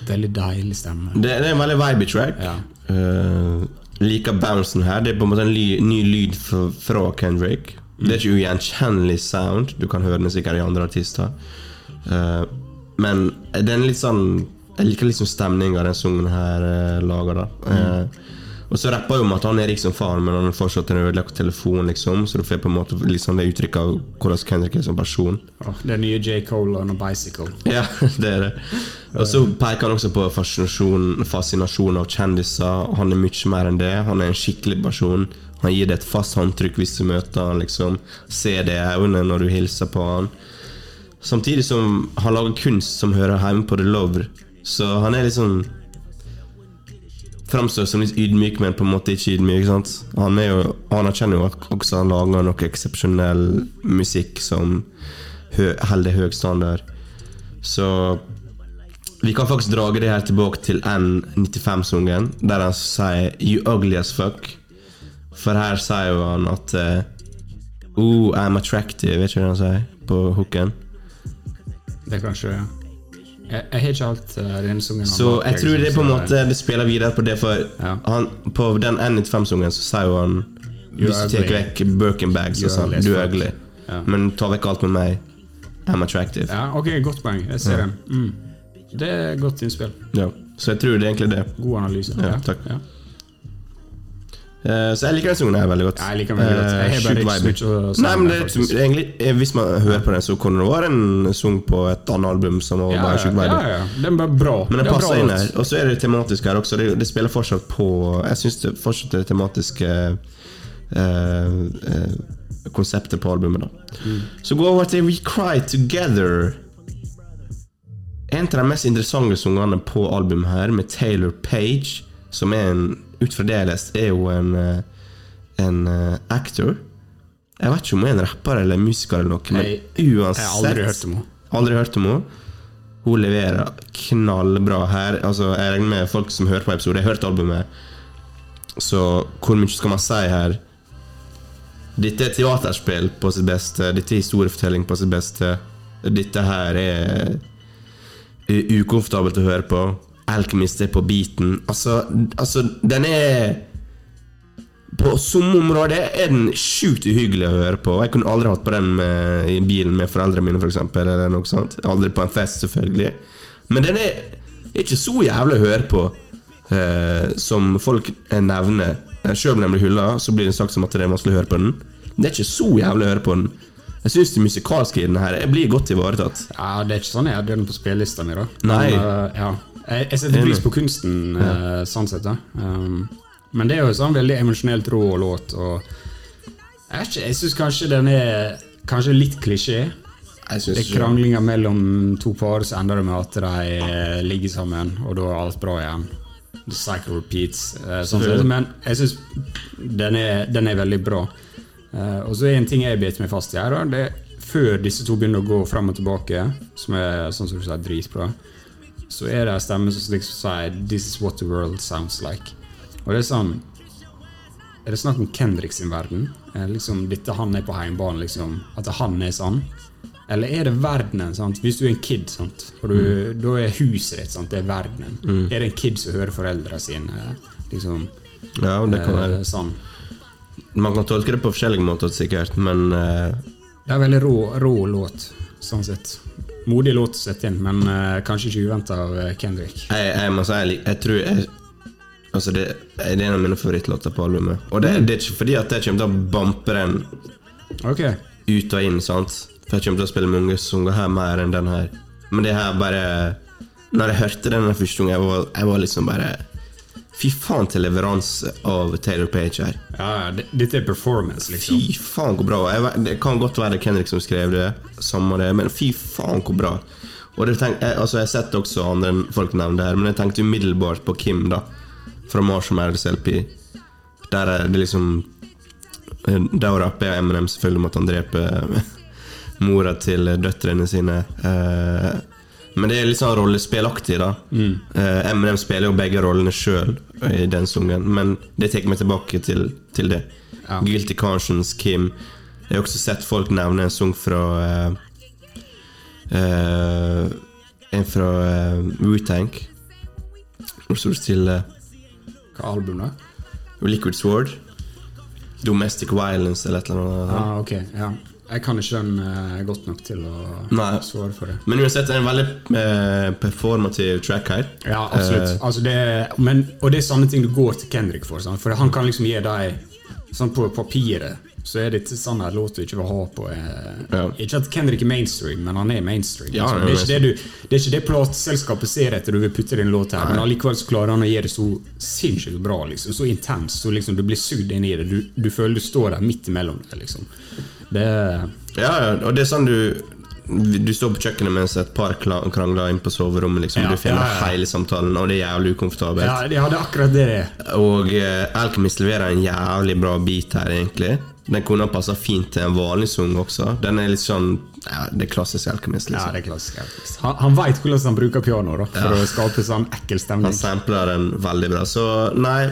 Veldig deilig stemme. Det, det er en veldig vibey track. Ja. Uh, liker bouncen her. Det er på en måte en ly, ny lyd fra, fra Kendrick. Det er ikke ugjenkjennelig sound. Du kan høre den sikkert i andre artister. Uh, men den er litt sånn Jeg liker liksom stemninga den sangen her eh, lager. da Eh, Og så rapper jo om at han er rik som faen, men han har fortsatt en ødelagt telefon, liksom. Så du får på en måte liksom det uttrykket av hvordan Kendrick er som person. Åh, det nye J. Cole og noe Bicycle. Ja, det er det. Og så peker han også på fascinasjon, fascinasjon av kjendiser. Han er mye mer enn det. Han er en skikkelig person. Han gir deg et fast håndtrykk hvis du møter han, liksom. Se det i øynene når du hilser på han. Samtidig som han lager kunst som hører hjemme på The Lover. Så han er liksom Framstår som litt ydmyk, men på en måte ikke ydmyk. sant? Han er jo, han erkjenner jo også han lager noe eksepsjonell musikk som holder høy standard. Så vi kan faktisk drage det her tilbake til N95-sungen, der han sier 'You ugly as fuck'. For her sier jo han at Oh, I'm attractive, vet ikke hva han sier på hooken. Det er kanskje Jeg, jeg har ikke alt uh, den sangen. Så bak, jeg tror det er på en måte Det spiller videre på det, for Ja. han, på den N95-sungen så sier jo han Hvis du tar vekk Birkin bags You og sånn, du er ugly. Ja. Men ta vekk alt med meg. I'm attractive. Ja, ok, godt poeng. Jeg ser den. Mm. Det er godt innspill. Ja. Så jeg tror det er egentlig det. God analyse. Ja, takk. Ja. Eh, så jeg liker den sangen her veldig godt. Jeg liker den veldig godt. Jeg har Eh, bare ikke så Nei, men det, egentlig, eh, Hvis man hører på den, så kunne det være en sang på et annet album som var Ja, bare ja, vibe. ja, ja. Den var bra. Men den, bra passer inn her. Og så er det tematisk her også. Det, det spiller fortsatt på Jeg syns det fortsatt er det tematiske eh, eh, konseptet på albumet. da Så gå over til We Cry Together. En av de mest interessante sangene på albumet her, med Taylor Page, som er en ut fra det jeg lest, er jo en, eh, en eh, actor. Jeg vet ikke om hun er en rapper eller musiker, eller noe, men Jeg- uansett jeg har aldri hørt om henne. Aldri hørt om henne. Hun leverer knallbra her. Altså, Jeg regner med folk som hører på episode, jeg har hørt albumet. Så hvor mye skal man si her? Dette er teaterspill på sitt beste. Dette er historiefortelling på sitt beste. Dette her er ukomfortabelt å høre på. Alchemist er på beaten. Altså, altså den er På somme områder er den sjukt uhyggelig å høre på. Jeg kunne aldri hatt på den med, i bilen med foreldrene mine, for eksempel, eller noe sånt. Aldri på en fest, selvfølgelig. Men den er ikke så jævlig å høre på eh, som folk nevner. Sjøl om den blir hylla, så blir det sagt som at det er vanskelig å høre på den. Det er ikke så jævlig å høre på den. Jeg syns det musikalske i den her Jeg blir godt ivaretatt. Ja, Det er ikke sånn jeg hadde den på spillelista mi. da Nei. Men, uh, ja. Jeg, jeg setter pris på kunsten, ja. sånn sett. um, Men det er jo sånn veldig emosjonelt rå låt. Og jeg, jeg syns kanskje den er Kanskje litt klisjé. Det er kranglinger mellom to par, så ender det med at de eh, ligger sammen, og da er alt bra igjen. The cycle repeats. eh, sånn sett. Men jeg syns den, den er veldig bra. Eh, og så er en ting jeg bet meg fast i her. Det er Før disse to begynner å gå fram og tilbake, som er sånn som du sier, dritbra, så er det en stemme som liksom sier 'This is what the world sounds like'. Og det er sånn Er det snakk om Kendrick sin verden? Er det liksom dette han er på heimbane, liksom? At han er sånn? Eller er det verdenen? sant? Hvis du er en kid, sant? og du, da er huset ditt sant? det er verdenen. Er det en kid som hører foreldrene sine? Liksom, Ja, det kan eh, sånn. Man kan tolke det på forskjellige måter, sikkert, men eh, Det er en veldig rå, rå låt, sånn sett. Modig låt å sette inn, men uh, kanskje ikke uventa av eh, Kendrick. jeg, jeg må si jeg, jeg tror jeg, Altså det, det er en av mine favorittlåter på albumet. Og det, det er ikke fordi at jeg kommer til å bampe den okay. ut og inn, sant? For jeg kommer til å spille mange sanger her mer enn den her. Men det her bare Når jeg hørte den første gangen, jeg var, jeg var liksom bare Fy faen til leveranse av Taylor Page her. Ja, dette er performance, liksom. Fy faen, hvor bra. Jeg, det kan godt være Kendrick som skrev det, samme det, men fy faen, hvor bra. Og det tenk, jeg, altså, jeg har sett også andre folk nevne det her, men jeg tenkte umiddelbart på Kim, da. Fra Marshmallows LP. Der er det liksom Der rapper Eminem selvfølgelig om at han dreper mora til døtrene sine. Eh, men det er litt sånn rollespillaktig, da. Mm. Eminem spiller jo begge rollene sjøl i den sangen, men det tar meg tilbake til, til det. Ja. Guilty Conscience, Kim. Jeg har også sett folk nevne en sang fra uh, uh, En fra uh, Wu-Tank. Hvor står det stille? Hva album, da? Liquid Sword. Domestic Violence eller et eller annet. Ah, okay, ja. Jeg kan ikke den eh, godt nok til å Nei. svare for det. Men uansett, det er en veldig eh, performativ track her. Ja, absolutt. Eh, altså det, men, og det er sånne ting du går til Kendrick for. Sant? For han kan liksom gi deg Sånn på papiret så er det ikke sånn her låt du ikke vil ha på eh, Ja. Ikke at Kendrick er mainstream, men han er mainstream. Ja, liksom. er det, er det, du, det er ikke det plateselskapet ser etter du vil putte din låt her, men allikevel så klarer han å gjøre det så sinnssykt bra. liksom Så intens. Så liksom Du blir sugd inn i det. Du, du føler du står der midt imellom det. liksom Det Ja, ja, og det er sånn du Du står på kjøkkenet mens et par krangler inn på soverommet. Liksom. Ja, du filmer ja, ja. hele samtalen, og det er jævlig ukomfortabelt. Ja, det, hadde akkurat det. Og uh, Alchemist leverer en jævlig bra beat her, egentlig. Den kunne passa fint til en vanlig sang også. Den er litt sånn ja, Det er klassisk Alchemist. Ja, liksom det er klassisk. Han, han veit hvordan han bruker piano da for Ja. å skape sånn ekkel stemning. Han sampler den veldig bra. Så nei,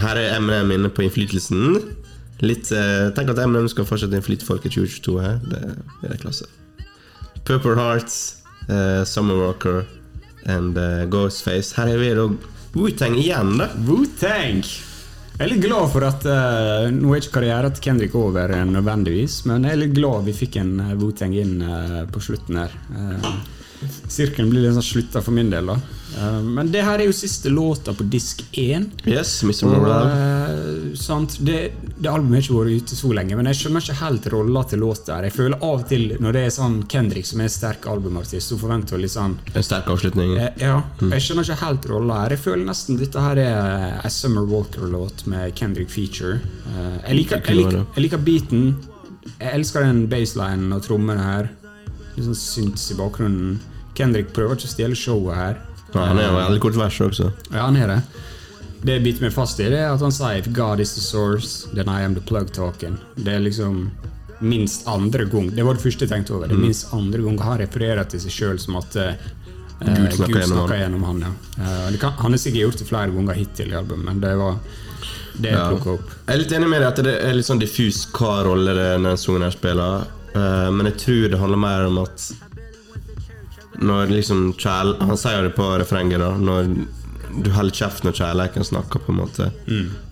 her er Eminem inne på innflytelsen. Litt, eh, Tenk at MNM skal fortsette en folk i 2022 her. Det, det er klasse. Purple Hearts, eh, Summer Walker and eh, Ghostface. Her er vi da Wu-Tang igjen, da. Wu-Tang! Jeg er litt glad for at uh, Nå er ikke karrieren til Kendrick over nødvendigvis, men jeg er litt glad vi fikk en Wu-Tang inn uh, på slutten her. Uh, Sirkelen blir litt sånn slutta for min del, da. Eh, men det her er jo siste låta på disk én. Yes, Mr. Og, eh, sant, det, det albumet har ikke vært ute så lenge, men jeg skjønner ikke helt rolla til låta. Jeg føler av og til, når det er sånn Kendrick som er en sterk albumartist, så forventer jeg litt sånn En sterk avslutning. Eh, Ja, jeg skjønner ikke helt rolla her. Jeg føler nesten dette her er A Summer Walker-låt med Kendrick feature. Jeg liker, jeg, liker, jeg liker beaten. Jeg elsker den baselinen og trommene her. Litt sånn synts i bakgrunnen. Kendrick prøver ikke å stjele showet her. Ja, han er jo veldig kort vers også. Ja, han er det. Det jeg biter meg fast i, det er at han sier If God is the source, then I am the plug talking. Det er liksom minst andre gang Det var det første jeg tenkte over. Det er minst andre gang han refererer til seg sjøl som at uh, Gud snakker gjennom han. gjennom han. Ja. Uh, kan, han har sikkert gjort det flere ganger hittil i albumet, men det var det jeg Ja. plukka opp. Jeg er litt enig med deg at det er litt sånn diffus hva rolle denne sangen her spiller. uh, men jeg tror det handler mer om at Når liksom kjæl... Han sier jo det på refrenget, da. Når du holder kjeft når kjærleiken snakker, på en måte.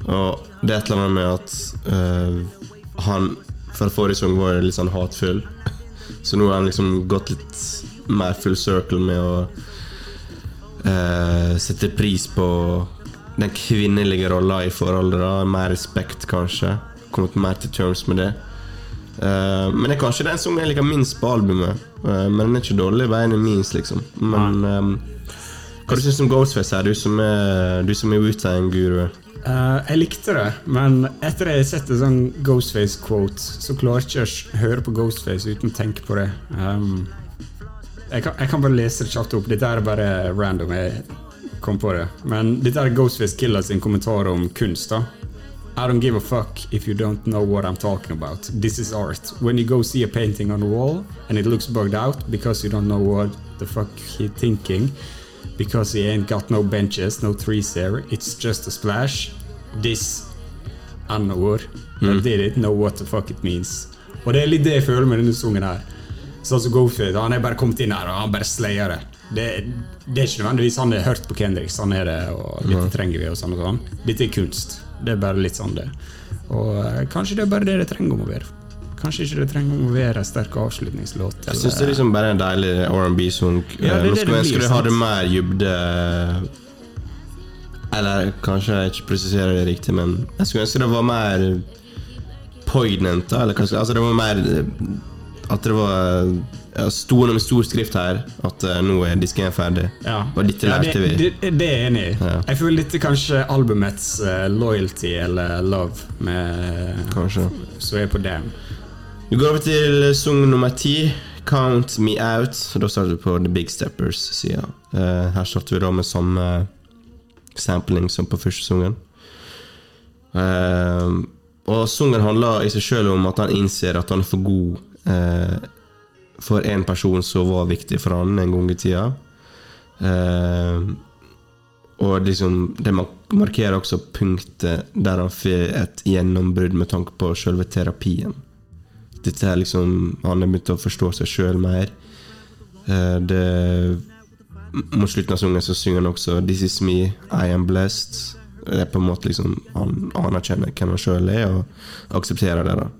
Og det er et eller annet med at eh, han For forrige sang var litt sånn hatfull. Så nå har han liksom gått litt mer full circle med å eh, sette pris på den kvinnelige rolla i forholdet. da Mer respekt, kanskje. Kommet mer til terms med det. Eh, men det er kanskje den sangen jeg liker minst på albumet. Uh, men den er ikke dårlig i any minst, liksom. Men um, hva du syns du om Ghostface her, du som er, du som er Wu-Tang-guru? Uh, jeg likte det, men etter at jeg har sett en sånn Ghostface-quote, så klarer jeg ikke å høre på Ghostface uten å tenke på det. Um, jeg, kan, jeg kan bare lese det kjapt opp. Dette er bare random. Jeg kom på det. Men dette er Ghostface Killer sin kommentar om kunst. da I don't give a fuck if you don't know what I'm talking about. This is art. When you go see a painting on the wall and it looks bugged out because you don't know what the fuck he thinking, because he ain't got no benches, no trees there, it's just a splash. This N-ord. I did it, know what the fuck it means. Og det er litt det jeg føler med denne sangen her. Sånn som Goldfield, Han er bare kommet inn her og han bare slayer det. Det, det er ikke nødvendigvis han har hørt på Kendrick, sånn er det, og dette trenger vi, og sånn og sånn. Dette er kunst. Det er bare litt sånn det. Og eh, kanskje det er bare det det trenger om å være. Kanskje ikke det trenger om å være en sterk avslutningslåt. Jeg syns det er liksom bare en deilig R&B-sang. Ja, det er Eh, Nå det skulle jeg ønske det hadde mer dybde Eller kanskje jeg ikke presiserer det riktig, men jeg skulle ønske det var mer poignant. da, Eller kanskje, altså det var mer At det var ja, stående med stor skrift her at uh, nå er disken ferdig. Ja. Og dette Ja, det, vi. Det, det er jeg enig i. Ja. Jeg føler dette kanskje albumets uh, loyalty eller love med, Kanskje. Så er på damn. Vi går over til sang nummer ti. Count Me Out. Da starter vi på The Big Steppers-sida. her starter vi da med samme sampling som på første sangen. Uh, og sangen handler i seg sjøl om at han innser at han er for god eh, for en person som var viktig for han en gang i tida. Eh, og liksom, det markerer også punktet der han får et gjennombrudd med tanke på selve terapien. Dette er liksom Han har begynt å forstå seg sjøl mer. Eh, det Mot slutten av sangen så synger han også 'This is me, I am blessed'. Det er på en måte liksom Han anerkjenner hvem han sjøl er, og aksepterer det. da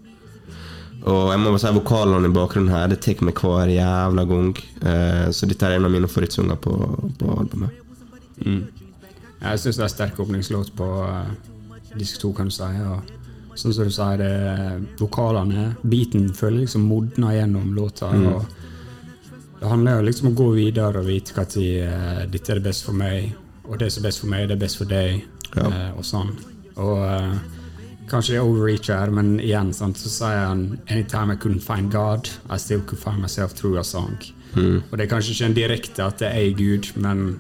Og jeg må bare si vokalene i bakgrunnen her, det tar meg hver jævla gang. Eh, så dette er en av mine favorittsanger på, på albumet. Jeg syns det er sterk åpningslåt på uh, disk 2, kan du si. Og sånn som du sier, det vokalene, beaten føler liksom modna gjennom låta. og Det handler jo liksom om å gå videre og vite når uh, dette er det best for meg, og det som er best for meg, det er best for deg, Ja. uh, og sånn. Og eh, kanskje det er overreach her, men igjen sant, så sier han Anytime I couldn't find God, I still could find myself through a song. Og det er kanskje ikke en direkte at det er Gud, men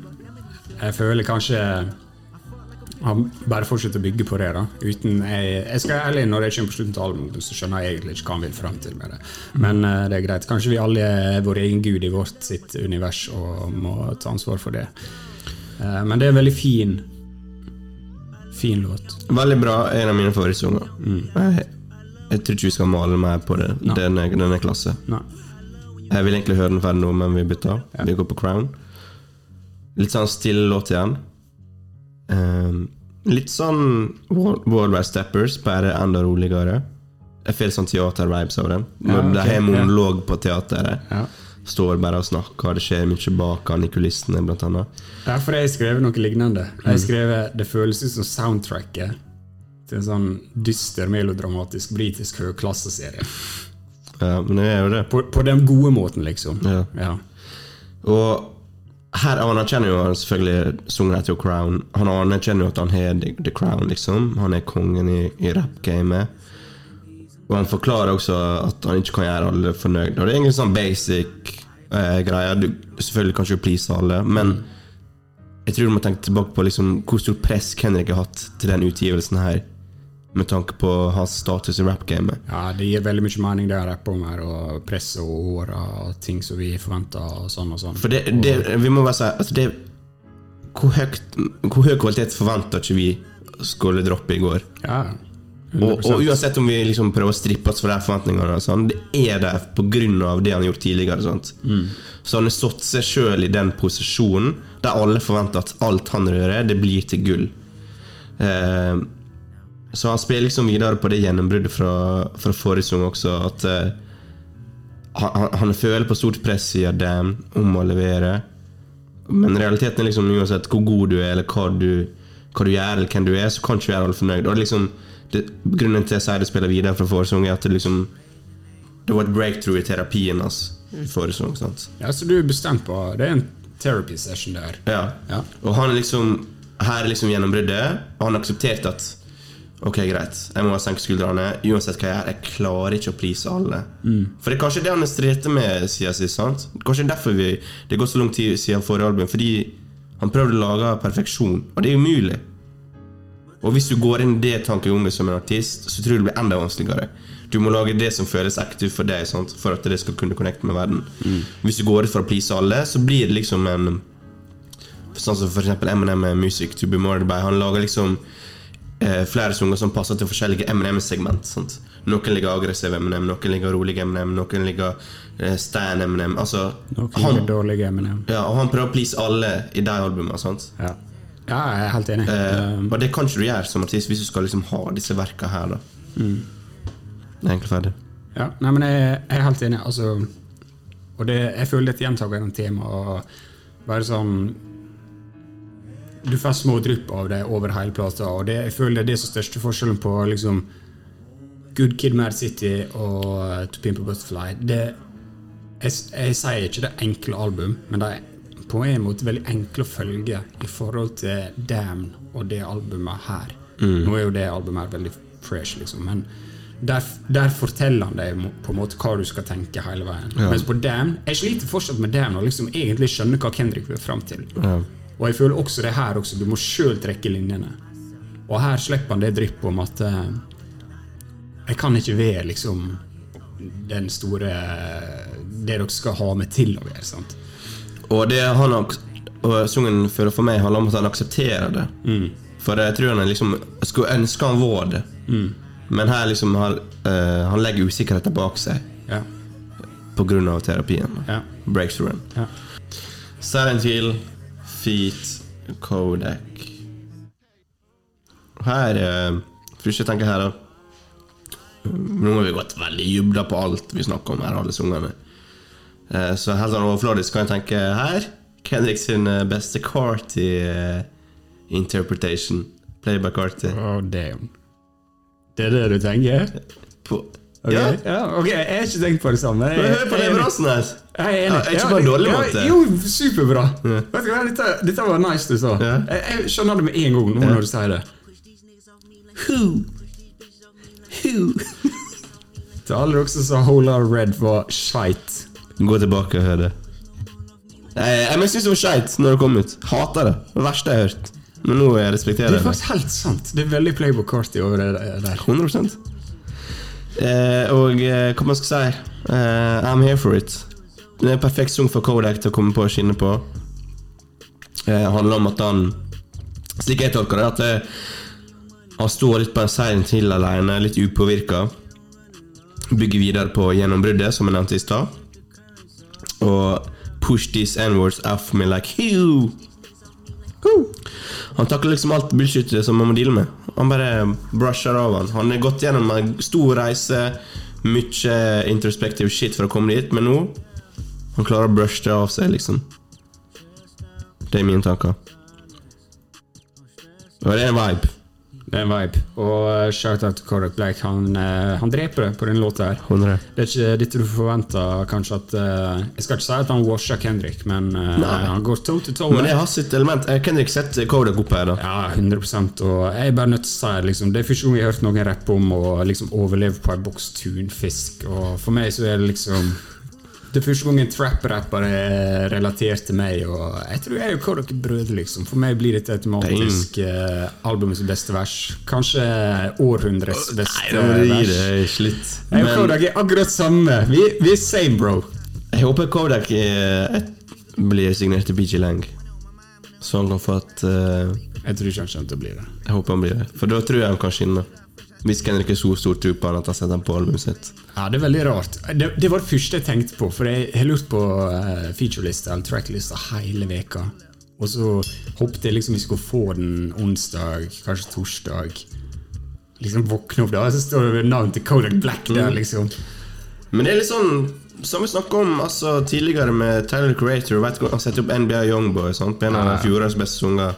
jeg føler kanskje han bare fortsetter å bygge på det. da Uten jeg, jeg skal ærlig, Når jeg kommer på slutten av albumet, så skjønner jeg egentlig ikke hva han vil fram til med det. Men uh, det er greit. Kanskje vi alle er vår egen gud i vårt sitt univers og må ta ansvar for det. Uh, men det er en veldig fin Fin låt. Veldig bra. En av mine favorittsanger. Jeg, jeg tror ikke vi skal male mer på det. Nei. Den er, den er klasse. Nei. Jeg vil egentlig høre den ferdig nå, men vi bytter. Ja. Vi går på Crown. Litt sånn stille låt igjen. Um, litt sånn World World Steppers, bare enda roligere. Jeg får sånn teater-vibes av den. Ja, okay, de har ja. monolog på teateret. Ja. Står bare og snakker, det skjer mye bak han i kulissene, blant annet. Derfor har jeg skrevet noe lignende. Jeg har skrevet Det føles ut som soundtracket til en sånn dyster, melodramatisk britisk høyklasseserie. Ja, men det er jo det. På, på den gode måten, liksom. Ja. Ja. Og her anerkjenner jo selvfølgelig sungen jo Crown. Han anerkjenner jo at han har The The Crown, liksom. Han er kongen i, i rap-gamet. Og han forklarer også at han ikke kan gjøre alle fornøyd. Og det er egentlig sånn basic eh, greie. Du, selvfølgelig kan ikke please alle, men jeg tror du må tenke tilbake på liksom, hvor stort press Henrik har hatt til den utgivelsen her. Med tanke på hans status i rap-gamet. ja, det gir veldig mye mening, det jeg rapper om her, og press og åra og ting som vi forventer, og sånn og sånn. For det, det vi må bare si altså det, hvor, høyt, hvor høy kvalitet forventa ikke vi skulle droppe i går? Ja, Og, og uansett om vi liksom prøver å strippe oss for de forventningene, sånn, det er der pga. det han har gjort tidligere. Sant? Så han har satt seg sjøl i den posisjonen der alle forventer at alt han rører, det blir til gull. Eh, så han spiller liksom videre på det gjennombruddet fra, fra forrige sang også, at eh, han, han- føler på stort press siden dem om å levere. Men realiteten er liksom uansett hvor god du er, eller hva du, hva du gjør, eller hvem du er, så kan ikke vi være alle fornøyd. Og liksom, det, grunnen til at jeg sier det spiller videre fra forrige sang, er at det liksom Det var et breakthrough i terapien hans forrige sant? Ja, så du er bestemt på Det er en therapy session der. Ja. Ja. Og han er liksom Her er liksom gjennombruddet, og han har akseptert at Ok, greit, jeg må senke skuldrene. Uansett hva jeg gjør, jeg klarer ikke å please alle. For det er kanskje det han har stritt med siden sist. sant? Kanskje derfor vi, det går så lang tid siden forrige album. Fordi han prøvde å lage perfeksjon, og det er umulig. Og hvis du går inn i det tankegangen som en artist, så tror jeg det blir enda vanskeligere. Du må lage det som føles ekte for deg, sant? for at det skal kunne connecte med verden. Hvis du går ut for å please alle, så blir det liksom en Sånn som for eksempel Eminem med Music to be murdered by. Han lager liksom eh, flere sanger som passer til forskjellige Eminem-segment. Noen ligger aggressiv Eminem, noen ligger rolig Eminem, noen ligger eh, Stan Eminem. Altså, Noen han, han, dårlige Eminem. ja, og han prøver å please alle i de albumene. sant? Ja. Ja, jeg er helt enig. Eh, og det kan ikke du gjøre som artist hvis du skal liksom ha disse verka her. da er egentlig ferdig. Ja, nei, men jeg, jeg er helt enig. Altså, og det, jeg føler dette gjentar gjennom gjentagende tema. Og bare sånn Du får små drypp av det over hele plata, og det, jeg føler det er det som største forskjellen på liksom Good Kid Mad City og To Pimp a Butterfly. Det, jeg, jeg sier ikke det enkle album, men det er på en måte veldig enkle å følge i forhold til Damn og det albumet her. Nå er jo det albumet her veldig fresh, liksom, men der, der forteller han deg på en måte hva du skal tenke hele veien. Mens på Damn Jeg sliter fortsatt med Damn og liksom egentlig skjønner hva Kendrick vil fram til. Og jeg føler også det her også. Du må sjøl trekke linjene. Og her slipper han det dryppet om at eh, jeg kan ikke være liksom den store Det dere skal ha meg til å være. sant? Og det han Og sangen føler for meg handler om at han aksepterer det. For jeg tror han liksom skulle ønske han var det. Men her liksom han, uh, han legger usikkerheten bak seg Ja. pga. terapien. Ja. Breakthroughen. ja. Silent Hill, Feet, Kodak. Her uh, Først jeg tenker her da Nå har vi gått veldig jubla på alt vi snakker om her, alle sangene. Eh, Så helt sånn overfladisk kan jeg tenke her Kendrick sin eh, beste Carty eh, interpretation. Play by Carty. Oh, damn. Det er det du tenker? På, Okay. Ja, ja, ok, Jeg har ikke tenkt på det samme. Jeg, hør på den brassen her! Jeg er enig. Ja, ikke på en dårlig ja, måte. Jo, superbra. Vet du hva, dette, dette var nice du sa. Ja. Jeg, jeg skjønner det med en gang nå når du sier det. Who? Who? Til alle dere som sa Hola Red var skeit. Gå tilbake og hør det. Jeg, jeg, syns det var skeit når det kom ut. Hater det. Det verste jeg har hørt. Men nå jeg Det respekterer er jeg det. faktisk helt sant. Det er veldig Playboy Carty over det der. 100 eh, Og eh, hva man skal si eh, I'm here for it. Det er en perfekt sang for Kodak til å komme på og skinne på. Det handler om at han Slik jeg tolker det, at det, han står litt på en seier til alene, litt upåvirka. Bygger videre på gjennombruddet, som jeg nevnte i stad. Og push these N-words off me like Hew! Han takler liksom alt bullshitet som man må deale med. Han bare brusher av han. Han har gått gjennom en stor reise, mye introspective shit for å komme dit, men nå Han klarer å brushe det av seg, liksom. Det er mine tanker. Og det er en vibe. Det er en vibe. Og uh, shout-out til Kodak Black. Han, eh, han dreper det på den låta her. 100. Det er ikke dette du forventer kanskje at uh, Jeg skal ikke si at han washer Kendrick, men uh, han går toe to toe. Men det har sitt element. er Kendrick ikke Kodak opp her, da. Ja, 100 Og jeg er bare nødt til å si liksom, Det er første gang jeg har hørt noen rappe om å liksom overleve på en boks tunfisk. Og for meg så er det liksom Det er første gang en trap-rapper er relatert til meg. Og jeg tror jeg og Kodak er brødre, liksom. For meg blir dette automatisk uh, albumets beste vers. Kanskje århundrets beste Nei, da må du gi slutt. Jeg og Kodak er akkurat samme. Vi, vi er same, bro. Jeg håper Kodak eh, blir signert til BG Lang. Så han kan få et eh, Jeg tror ikke han kommer til å bli det. Jeg håper han blir det. For da tror jeg han kan skinne. Hvis Henrik har så stor tro på han at han setter den på albumet sitt. Ja, Det er veldig rart. Det, det var det første jeg tenkte på, for jeg har lurt på uh, featurelista eller tracklista hele veka. Og så håpet jeg liksom vi skulle få den onsdag, kanskje torsdag. Liksom våkne opp da, så står det navnet til Kodak Black der, liksom. Men det er litt sånn som vi snakka om altså, tidligere med Tyler Creator. Vet han setter opp NBA Youngboy sant? på en av fjorårets beste sanger.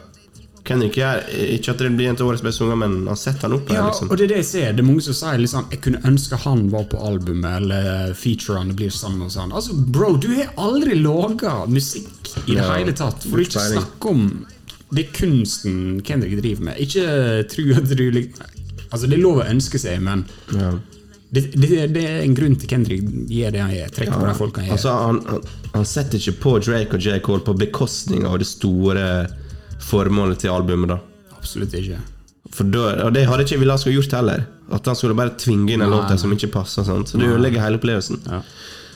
Kendrick gjør ikke at det blir en til årets beste unger, men han setter han opp her. Ja, liksom. og det er det jeg ser. Det er mange som sier liksom, jeg kunne ønske han var på albumet, eller featurene blir sammen hos han. Altså, bro, du har aldri laga musikk i det Ja, hele tatt, for ikke å snakke om det kunsten Kendrick driver med. Ikke tro at du Altså, det er lov å ønske seg, men Ja. det, det, det er en grunn til Kendrick gir det han gjør. Trekker på de folka han gjør. Altså, han, han, han setter ikke på Drake og J. Cole på bekostning av det store formålet til albumet. da Absolutt ikke. Da, Og det hadde ikke han skulle gjort heller. At han skulle bare tvinge inn en låt som ikke passer. Sant? Så det ødelegger hele opplevelsen. Ja.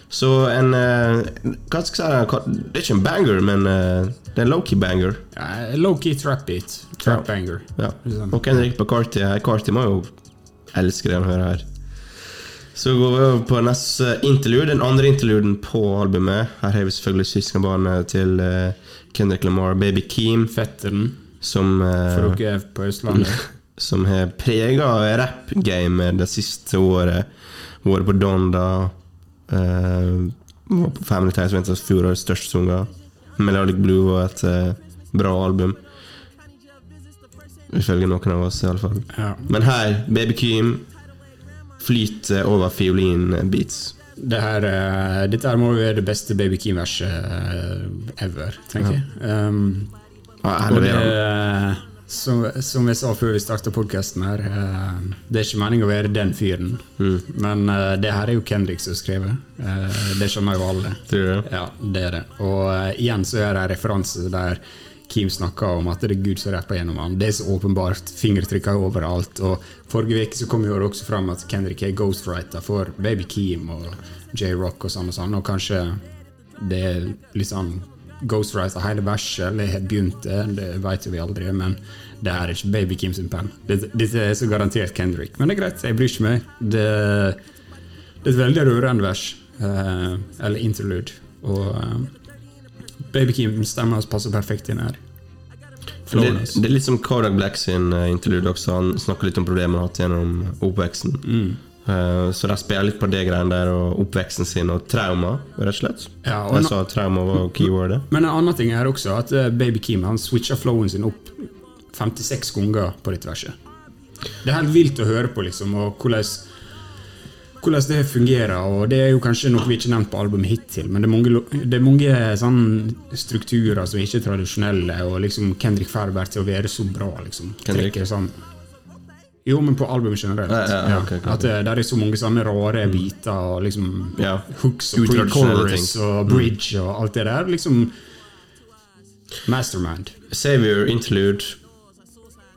Så en uh, Hva skal jeg si? Det er ikke en banger, men uh, det er en low-key banger. Ja, Low-key trap beat. Trap banger. Ja. Og Henrik på Carty eh, må jo elske det han hører her. Så går vi over på neste interlude, den andre interluden på albumet. Her har vi selvfølgelig søskenbarnet til eh, Kendrick Lamar, Baby Keem, Fetteren, som eh, for dere på Østlandet. som har prega rap-gamet det siste året. Vært på Donda. Uh, var på Family Ties, er fjorårets største sanger. Melodic Blue var et uh, bra album. Ifølge noen av oss, iallfall. Ja. Men her, Baby Keem flyter over fiolin-beats. Det her, eh, dette her må jo være det beste Baby Keem-verset eh, ever, tenker jeg. Um, Ja, og det, som, som jeg sa før vi starta podkasten her, eh, det er ikke meningen å være den fyren. Mm. Men det her er jo Kendrick som har skrevet. Eh, det skjønner jo alle. Det? Ja, det er det. Og igjen så er det en referanse der Keem snakka om at det er Gud som rapper gjennom han. Det er så åpenbart. Fingertrykka er overalt. Og Forrige uke kom jo det også fram at Kendrick er ghostwriter for Baby Keem og J-Rock og sånn og sånn. Og kanskje det er litt sånn ghostwriter hele verset, eller har begynt det, det vet jo vi aldri. Men det er ikke Baby Keem sin penn. Dette er så garantert Kendrick. Men det er greit, jeg bryr ikke meg. Det, det er et veldig rørende vers. eh, eller interlude. Og eh, Baby Keem stemmer hans passer perfekt inn her. Det, det er litt som Kodak Black sin uh, interlude også. Han snakker litt om problemene han har hatt gjennom oppveksten. Mm. Uh, så de spiller litt på det greiene der, og oppveksten sin og trauma, rett og slett. Ja, og Jeg sa trauma var keywordet. Men en annen ting er også at eh, Baby Kim han switcha flowen sin opp 56 ganger på dette verset. Det er helt vilt å høre på, liksom, og hvordan, hvordan det fungerer. Og det er jo kanskje noe vi ikke har nevnt på albumet hittil, men det er mange, det er mange sånn strukturer som ikke er tradisjonelle, og liksom Kendrick Ferber til å være så bra, liksom. Kendrick? Sånn jo, men på albumet generelt. Ja, ja, ja, ok, ok, ok. At det, der er så mange sånne rare biter og liksom Ja. hooks og pre-chorus. Mm. og bridge og alt det der. Liksom Mastermind. Savior Interlude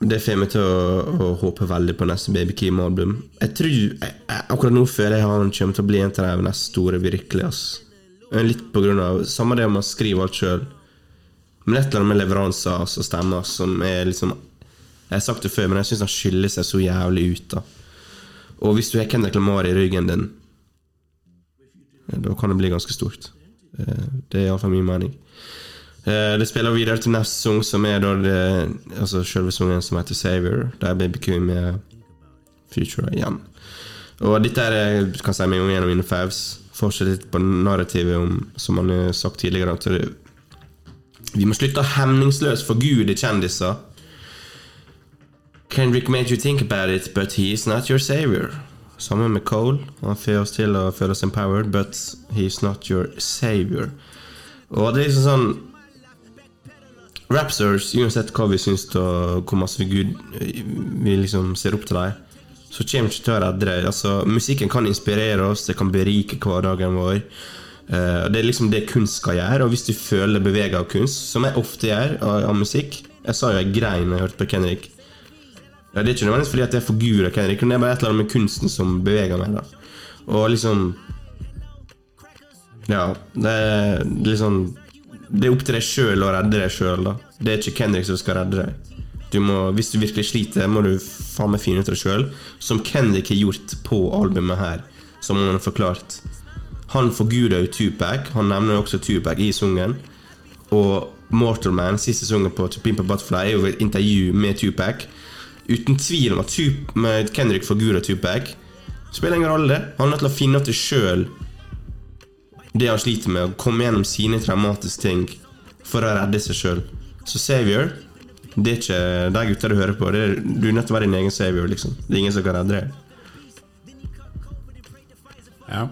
Det får meg til å, å håpe veldig på neste Baby Keem-album. Jeg tror jeg, Akkurat nå føler jeg han kommer til å bli en av de neste store, virkelig. ass. Litt på grunn av Samme det om å skrive alt sjøl. Men et eller annet med leveranser og stemmer som er liksom Jeg har sagt det før, men jeg syns han skiller seg så jævlig ut. da Og hvis du har Kendrick Lamar i ryggen din, da kan det bli ganske stort. Eh, Det er iallfall min mening. Eh, Det spiller videre til neste sang, som er da det, altså selve sangen som heter Savior. Der Baby Q med Future igjen. Og dette er kan si meg en av mine favs. Fortsett litt på narrativet om, som han har sagt tidligere, det, vi må slutte å hemningsløst forgude kjendiser. Kendrick made you think about it, but he is not your savior. Sammen med Cole. Han får oss til å føle oss empowered, but he is not your savior. Og det er liksom sånn Rapstars, uansett hva vi syns og hvor masse Gud, vi liksom ser opp til dem, så kommer vi ikke til å redde dem. Altså, musikken kan inspirere oss, det kan berike hverdagen vår. Uh, det er liksom det kunst skal gjøre. Og hvis du føler deg beveget av kunst, som jeg ofte gjør av, av musikk Jeg sa jo jeg grein da jeg hørte på Kenrik. Ja, det er ikke nødvendigvis fordi at jeg av Kenrik men det er bare et eller annet med kunsten som beveger meg. da Og liksom Ja, det er liksom Det er opp til deg sjøl å redde deg sjøl. Det er ikke Kendrick som skal redde deg. Du må, hvis du virkelig sliter, må du faen meg finne ut av det sjøl. Som Kendrick har gjort på albumet her, som han har forklart. Han forguder jo Tupac. Han nevner jo også Tupac i sungen. Og Mortal Man, siste sungen på To Pimp Butterfly, er jo et intervju med Tupac. Uten tvil om at Tup Kendrick forguder Tupac. Spiller ingen rolle. Han er nødt til å finne ut det sjøl det han sliter med, å komme gjennom sine traumatiske ting for å redde seg sjøl. Så Savior, det er ikke de gutta du hører på. Det er, du er nødt til å være din egen savior, liksom. Det er ingen som kan redde deg. Ja.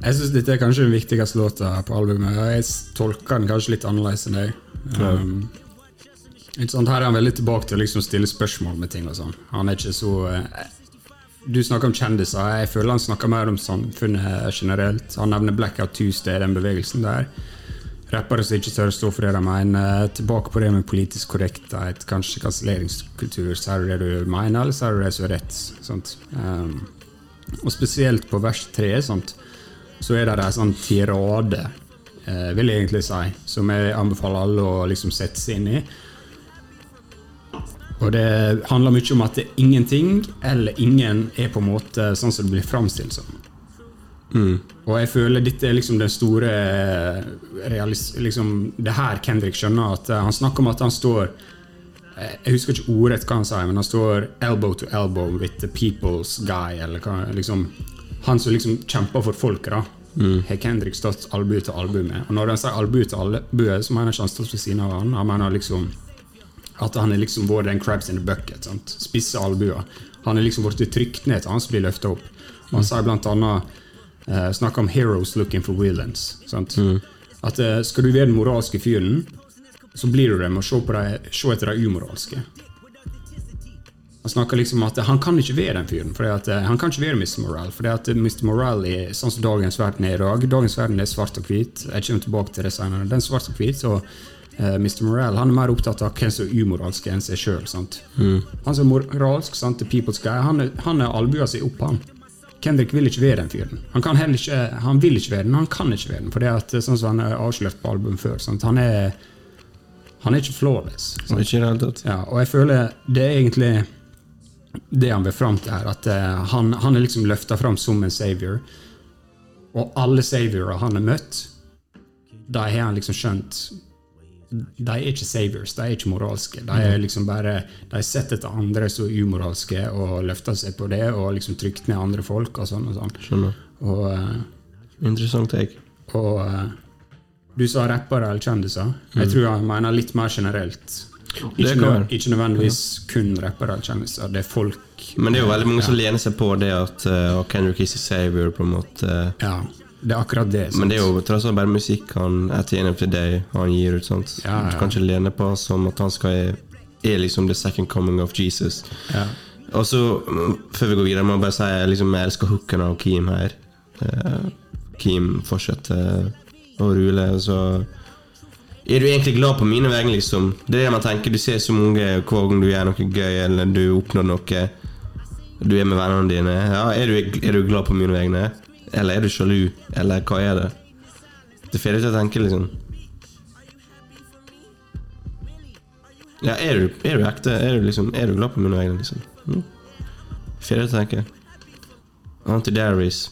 Jeg syns dette er kanskje den viktigste låta på albumet. Jeg tolker den kanskje litt annerledes enn deg. Um, ikke? Her er han veldig tilbake til å liksom stille spørsmål med ting og sånn. Han er ikke så eh, Du snakker om kjendiser. Jeg føler han snakker mer om samfunnet generelt. Han nevner Blackout Tuesday, den bevegelsen der. Rappere som ikke tør å stå for det de mener. Tilbake på det med politisk korrekthet, kanskje kanselleringskultur. Sier du det du mener, eller sier du det som er rett? Um, og spesielt på vers tre så er det en sånn tirade, eh, vil jeg egentlig si, som jeg anbefaler alle å liksom sette seg inn i. Og det handler mye om at det er ingenting eller ingen er på en måte sånn som det blir framstilt som. Og jeg føler dette er liksom den store eh, liksom, Det her Kendrick skjønner at eh, Han snakker om at han står eh, Jeg husker ikke ordrett hva han sa, men han står elbow to elbow with the people's guy. Eller hva, liksom, han som liksom kjemper for folket, da. Har Kendrick stått albue til albue med. Og når han sier albue til albue, så mener han ikke han stått ved siden av han. Han mener liksom at han er liksom vært den crabs in the bucket. Sant? Spisse albuer. Han er liksom blitt trykt ned til han som blir løfta opp. Og han sier blant annet eh, snakker om 'heroes looking for villains'. Sant? At eh, skal du være den moralske fyren, så blir du det med å se, på de, se etter de umoralske. Han snakker liksom at han kan ikke være den fyren. Fordi at, eh, han kan ikke være Mr. Morale. For at Mr. Morale er sånn som dagens verden er i dag. Dagens verden er svart og hvit. Jeg kommer tilbake til det senere. Den er svart og hvit, og Mr. Morell han er mer opptatt av hvem som er umoralsk enn seg sjøl. Han som er moralsk, sant, the people's guy, han er, han er albua si opp, han. Kendrick vil ikke være den fyren. Han, kan heller ikke, han vil ikke være den, han kan ikke være den. For det at, sånn som han er avslørt på album før. Sant? Han, er, han er ikke flawless. sant? Ikke i det hele tatt. Ja, og jeg føler det er egentlig det han vil fram til her. At uh, han, han er liksom løfta fram som en savior. Og alle saviorer han har møtt, da har han liksom skjønt de er ikke saviors, de er ikke moralske. De er liksom bare De setter sett etter andre som umoralske og løfter seg på det og liksom trykt ned andre folk og sånn og sånn. Skjønner. Og, eh, Interessant take. og uh, du sa rappere eller kjendiser. Jeg tror jeg mener litt mer generelt. Mm. Ikke, nø ikke nødvendigvis kun rappere eller kjendiser. Det er folk Men det er jo veldig mange som lener seg på det at uh, Kendrick is a savior, på en måte. Ja, det er akkurat det. Men det er jo tross alt bare musikk han at the end of the day han gir ut. sant? Ja, ja. Du kan ikke lene på som at han skal er liksom the second coming of Jesus. Ja. Og så, mm, før vi går videre, må jeg bare si liksom, jeg elsker hooken av Keem her. Uh, Keem fortsetter å rule, og så er du egentlig glad på mine vegne, liksom? Det er det man tenker. Du ser så mange hver gang du gjør noe gøy, eller du oppnår noe. Du er med vennene dine. Ja, er du, er du glad på mine vegne? Eller er du sjalu? Eller hva er det? Det får deg til å tenke, liksom. Ja, er du, er du ekte? Er du, liksom, er du glad på mine vegne, liksom? Mm. Får deg til å tenke. Anti-Dairies.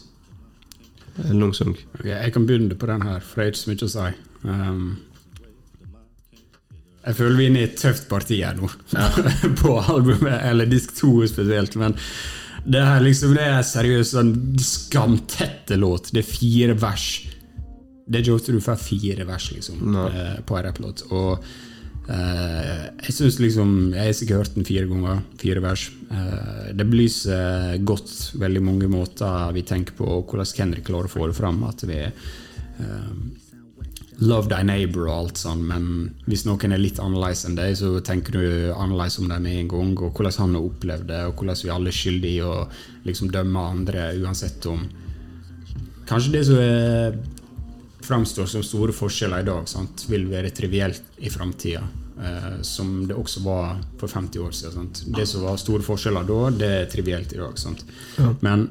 Lungsung. sang. Ok, jeg kan begynne på den her, for det er ikke så mye å si. Um, jeg føler vi er inne i et tøft parti her nå, på albumet, eller disk 2 spesielt. Men det her liksom, det er seriøst en skamtette låt. Det er fire vers. Det er ikke ofte du får fire vers liksom, Nei. eh, på en rapplåt. Og uh, jeg syns liksom Jeg har sikkert hørt den fire ganger. Fire vers. Uh, det belyser godt veldig mange måter vi tenker på, og hvordan Kendrick klarer å få det fram. At vi eh, Love thy neighbor og alt sånn, men hvis noen er litt annerledes enn deg, så tenker du annerledes om dem med en gang, og hvordan han har opplevd det, og hvordan vi alle er skyldige i å liksom dømme andre uansett om Kanskje det som er, framstår som store forskjeller i dag, sant? vil være trivielt i framtida. Uh, som det også var for 50 år siden. Sant? Det som var store forskjeller da, det er trivielt i dag. Sant? Men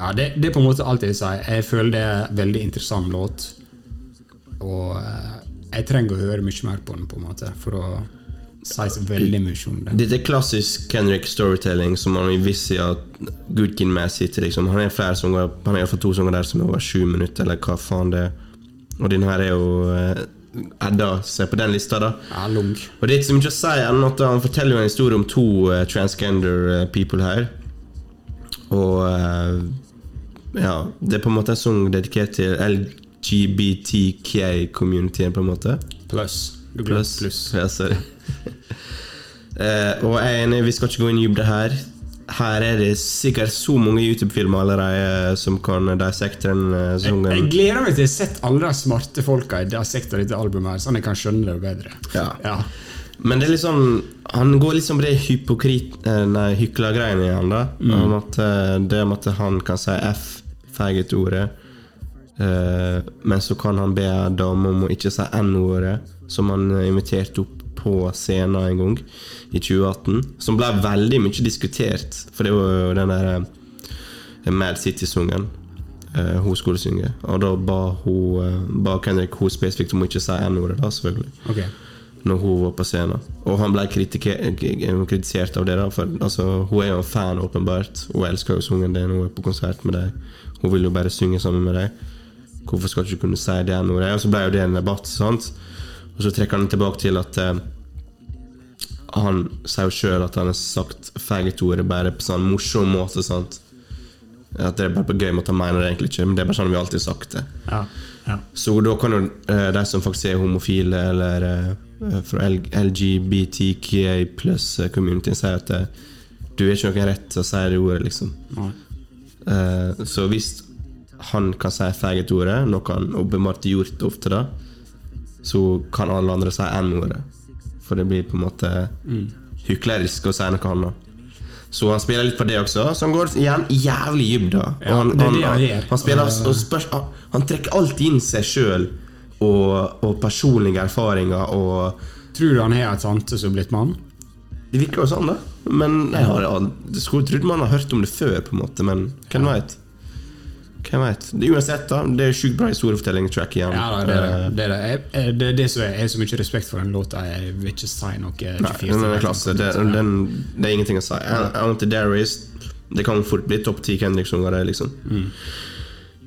ja, det, det er på en måte alt jeg vil si. Jeg føler det er en veldig interessant låt. Og eh, jeg trenger å høre mye mer på den, på en måte for å si veldig mye om det. Dette er klassisk Kendrick storytelling som man i viss at Good Kid-messig. Liksom. Han har flere sanger, han har iallfall to sanger der som er over sju minutter, eller hva faen det er. Og den her er jo eh, Edda ser på den lista, da. Ja, lung. Og det er ikke så mye å si enn at han forteller jo en historie om to uh, transgender people her. Og uh, ja, det er på en måte en sang dedikert til LGBTK-communityen, på en måte. Pluss. Pluss. pluss. Ja, sorry. uh, og jeg er enig, vi skal ikke gå inn i dybde her. Her er det sikkert så mange YouTube-filmer allerede som kan dissekte den sangen. Jeg jeg, gleder meg til å ha sett alle de smarte folka i det dette albumet, her, sånn jeg kan skjønne det bedre. Ja. Ja. Men det er liksom Han går liksom på det hypokrit... eh, Nei, hyklergreiene i han da. Om at eh, det med at han kan si F, faggot-ordet. Eh, men så kan han be en dame om å ikke si N-ordet, som han eh, inviterte opp på scenen en gang i 2018. Som ble veldig mye diskutert, for det var jo den der eh, Mad City-sungen. hun skulle synge. Og da ba, hun, ba Kendrick hun spesifikt om å ikke si N-ordet, da, selvfølgelig Okay. når hun var på scenen. Og han ble kritisert av det. da For altså, Hun er jo en fan, åpenbart. Hun elsker jo sangen din. Hun er på konsert med deg. Hun vil jo bare synge sammen med deg. Hvorfor skal du ikke kunne si det ordet? Og så ble jo det en debatt. sant? Og så trekker han tilbake til at eh, han sier jo sjøl at han har sagt faggot-ordet bare på sånn morsom måte. sant? At det er bare på gøy måte, han mener det egentlig ikke, men det er bare sånn vi alltid har sagt det. Ja. ja. Så da kan jo eh, de som faktisk er homofile eller eh, fra L LGBTQA pluss community si at eh, du har ikke noen rett til å si det ordet, liksom. Eh, så hvis han kan si faggot-ordet, noe han åpenbart har gjort ofte, da, så kan alle andre si N-ordet. For det blir på en måte hyklerisk å si noe annet. Så han spiller litt på det også, så han går igjen jævlig. Og Ja, han, han, han han, spiller, spørs, han, trekker alltid inn seg sjøl og, og personlige erfaringer og Tror du han har ei tante som er blitt mann? Det virker jo sånn, da. Men jeg har jeg skulle trodd man har hørt om det før, på en måte, men hvem veit? Hvem vet? Det, uansett, da. Det er sjukt bra historiefortelling-track igjen. Ja, da, det er det. Eh, Det er det, jeg, det, er det som er, jeg har så mye respekt for den låta. Jeg vil ikke si noe 24 Nei, den er klasse. Det, den, det er ingenting å si. Anti-Darius Det kan fort bli topp ti Kendrick-sanger, det, liksom.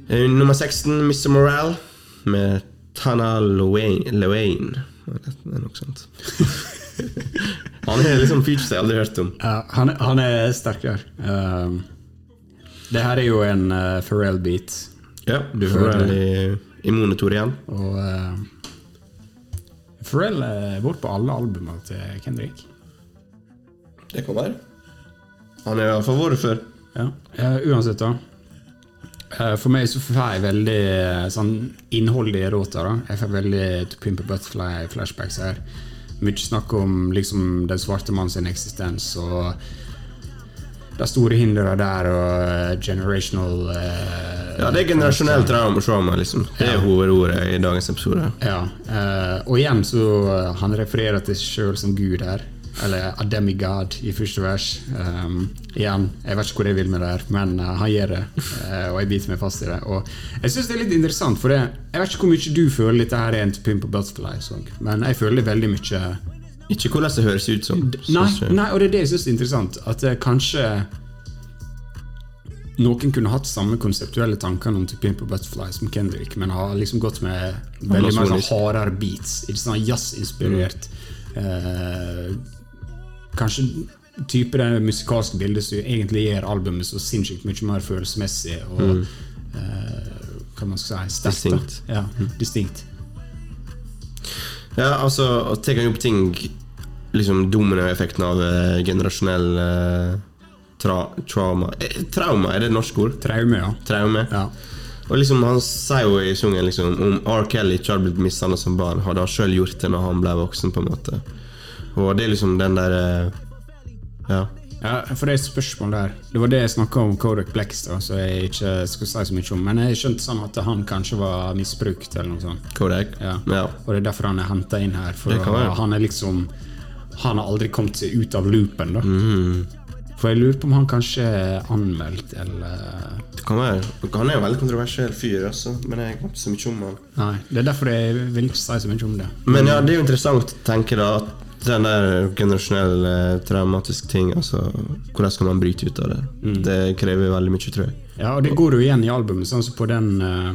Eh, Nummer 16, Mr. Morale, med Tana. Lowain. Det er nok sant. Han er liksom features jeg aldri har hørt om. Ja, han, han er sterkere. Um, det her er jo en uh, Pharrell-beat, Ja, Du Pharrell i, i monitor igjen. og uh, Pharrell er borte på alle albumene til Kendrick. Det kan være. Han er i hvert fall vært før. Ja, Uh, uansett da Eh, For meg så får jeg veldig eh, sånn innhold i låta. Jeg får veldig To Pimp a Butterfly flashbacks her. Mye snakk om liksom den svarte mann sin eksistens og de store hindre der og eh, generational eh, Ja, det er generasjonell trauma, liksom. Det er hovedordet i dagens episode. Ja, eh, og igjen så eh, han refererer til seg sjøl som Gud her. Eller a demigod i første vers. Um, igjen, jeg vet ikke hvor jeg vil med det her, men uh, han gjør det. Uh, og jeg biter meg fast i det. Og jeg syns det er litt interessant, for det, jeg vet ikke hvor mye du føler dette her er en Pimp og Butterfly-sang, men jeg føler veldig mye Ikke hvordan det høres ut som. Nei, nei, og det er det jeg syns er interessant. At eh, kanskje noen kunne hatt samme konseptuelle tankene om To Pimp a Butterfly som Kendrick, men har liksom gått med veldig mer sånn hardere beats. Sånn Jazzinspirert. Mm. Eh, kanskje type det musikalske bildet som egentlig gjør albumet så sinnssykt mye mer følelsesmessig og eh, hva man skal si sterkt. Distinkt. Ja, distinkt. Ja, altså, å ta opp ting Liksom dominoeffekten av eh, generasjonell eh, tra trauma eh, Trauma, er det et norsk ord? Traume, ja. Traume. ja. Og liksom Han sier jo i sungen liksom om R. Kelly ikke hadde blitt mishandla som barn, hadde han sjøl gjort det når han ble voksen. på en måte Og det er liksom den der eh, Ja. Ja, for det er et spørsmål der. Det var det jeg snakka om Kodak Blex, da, så jeg ikke skal si så mye om. Men jeg skjønte sånn at han kanskje var misbrukt, eller noe sånt. Kodak. Ja. Ja. Og det er derfor han er henta inn her. For å- han er liksom Han har aldri kommet seg ut av loopen, da. Mm. For jeg lurer på om han kanskje er anmeldt, eller Det kan være. Han er jo veldig kontroversiell fyr, altså, men jeg kan ikke så mye om han. Nei. Det er derfor jeg vil ikke si så mye om det. Men ja, det er jo interessant å tenke da at den der generasjonelle traumatiske ting, altså Hvordan skal man bryte ut av det? Mm. Det krever veldig mye, tror jeg. Ja, og det går jo igjen i albumet, sånn som på den eh,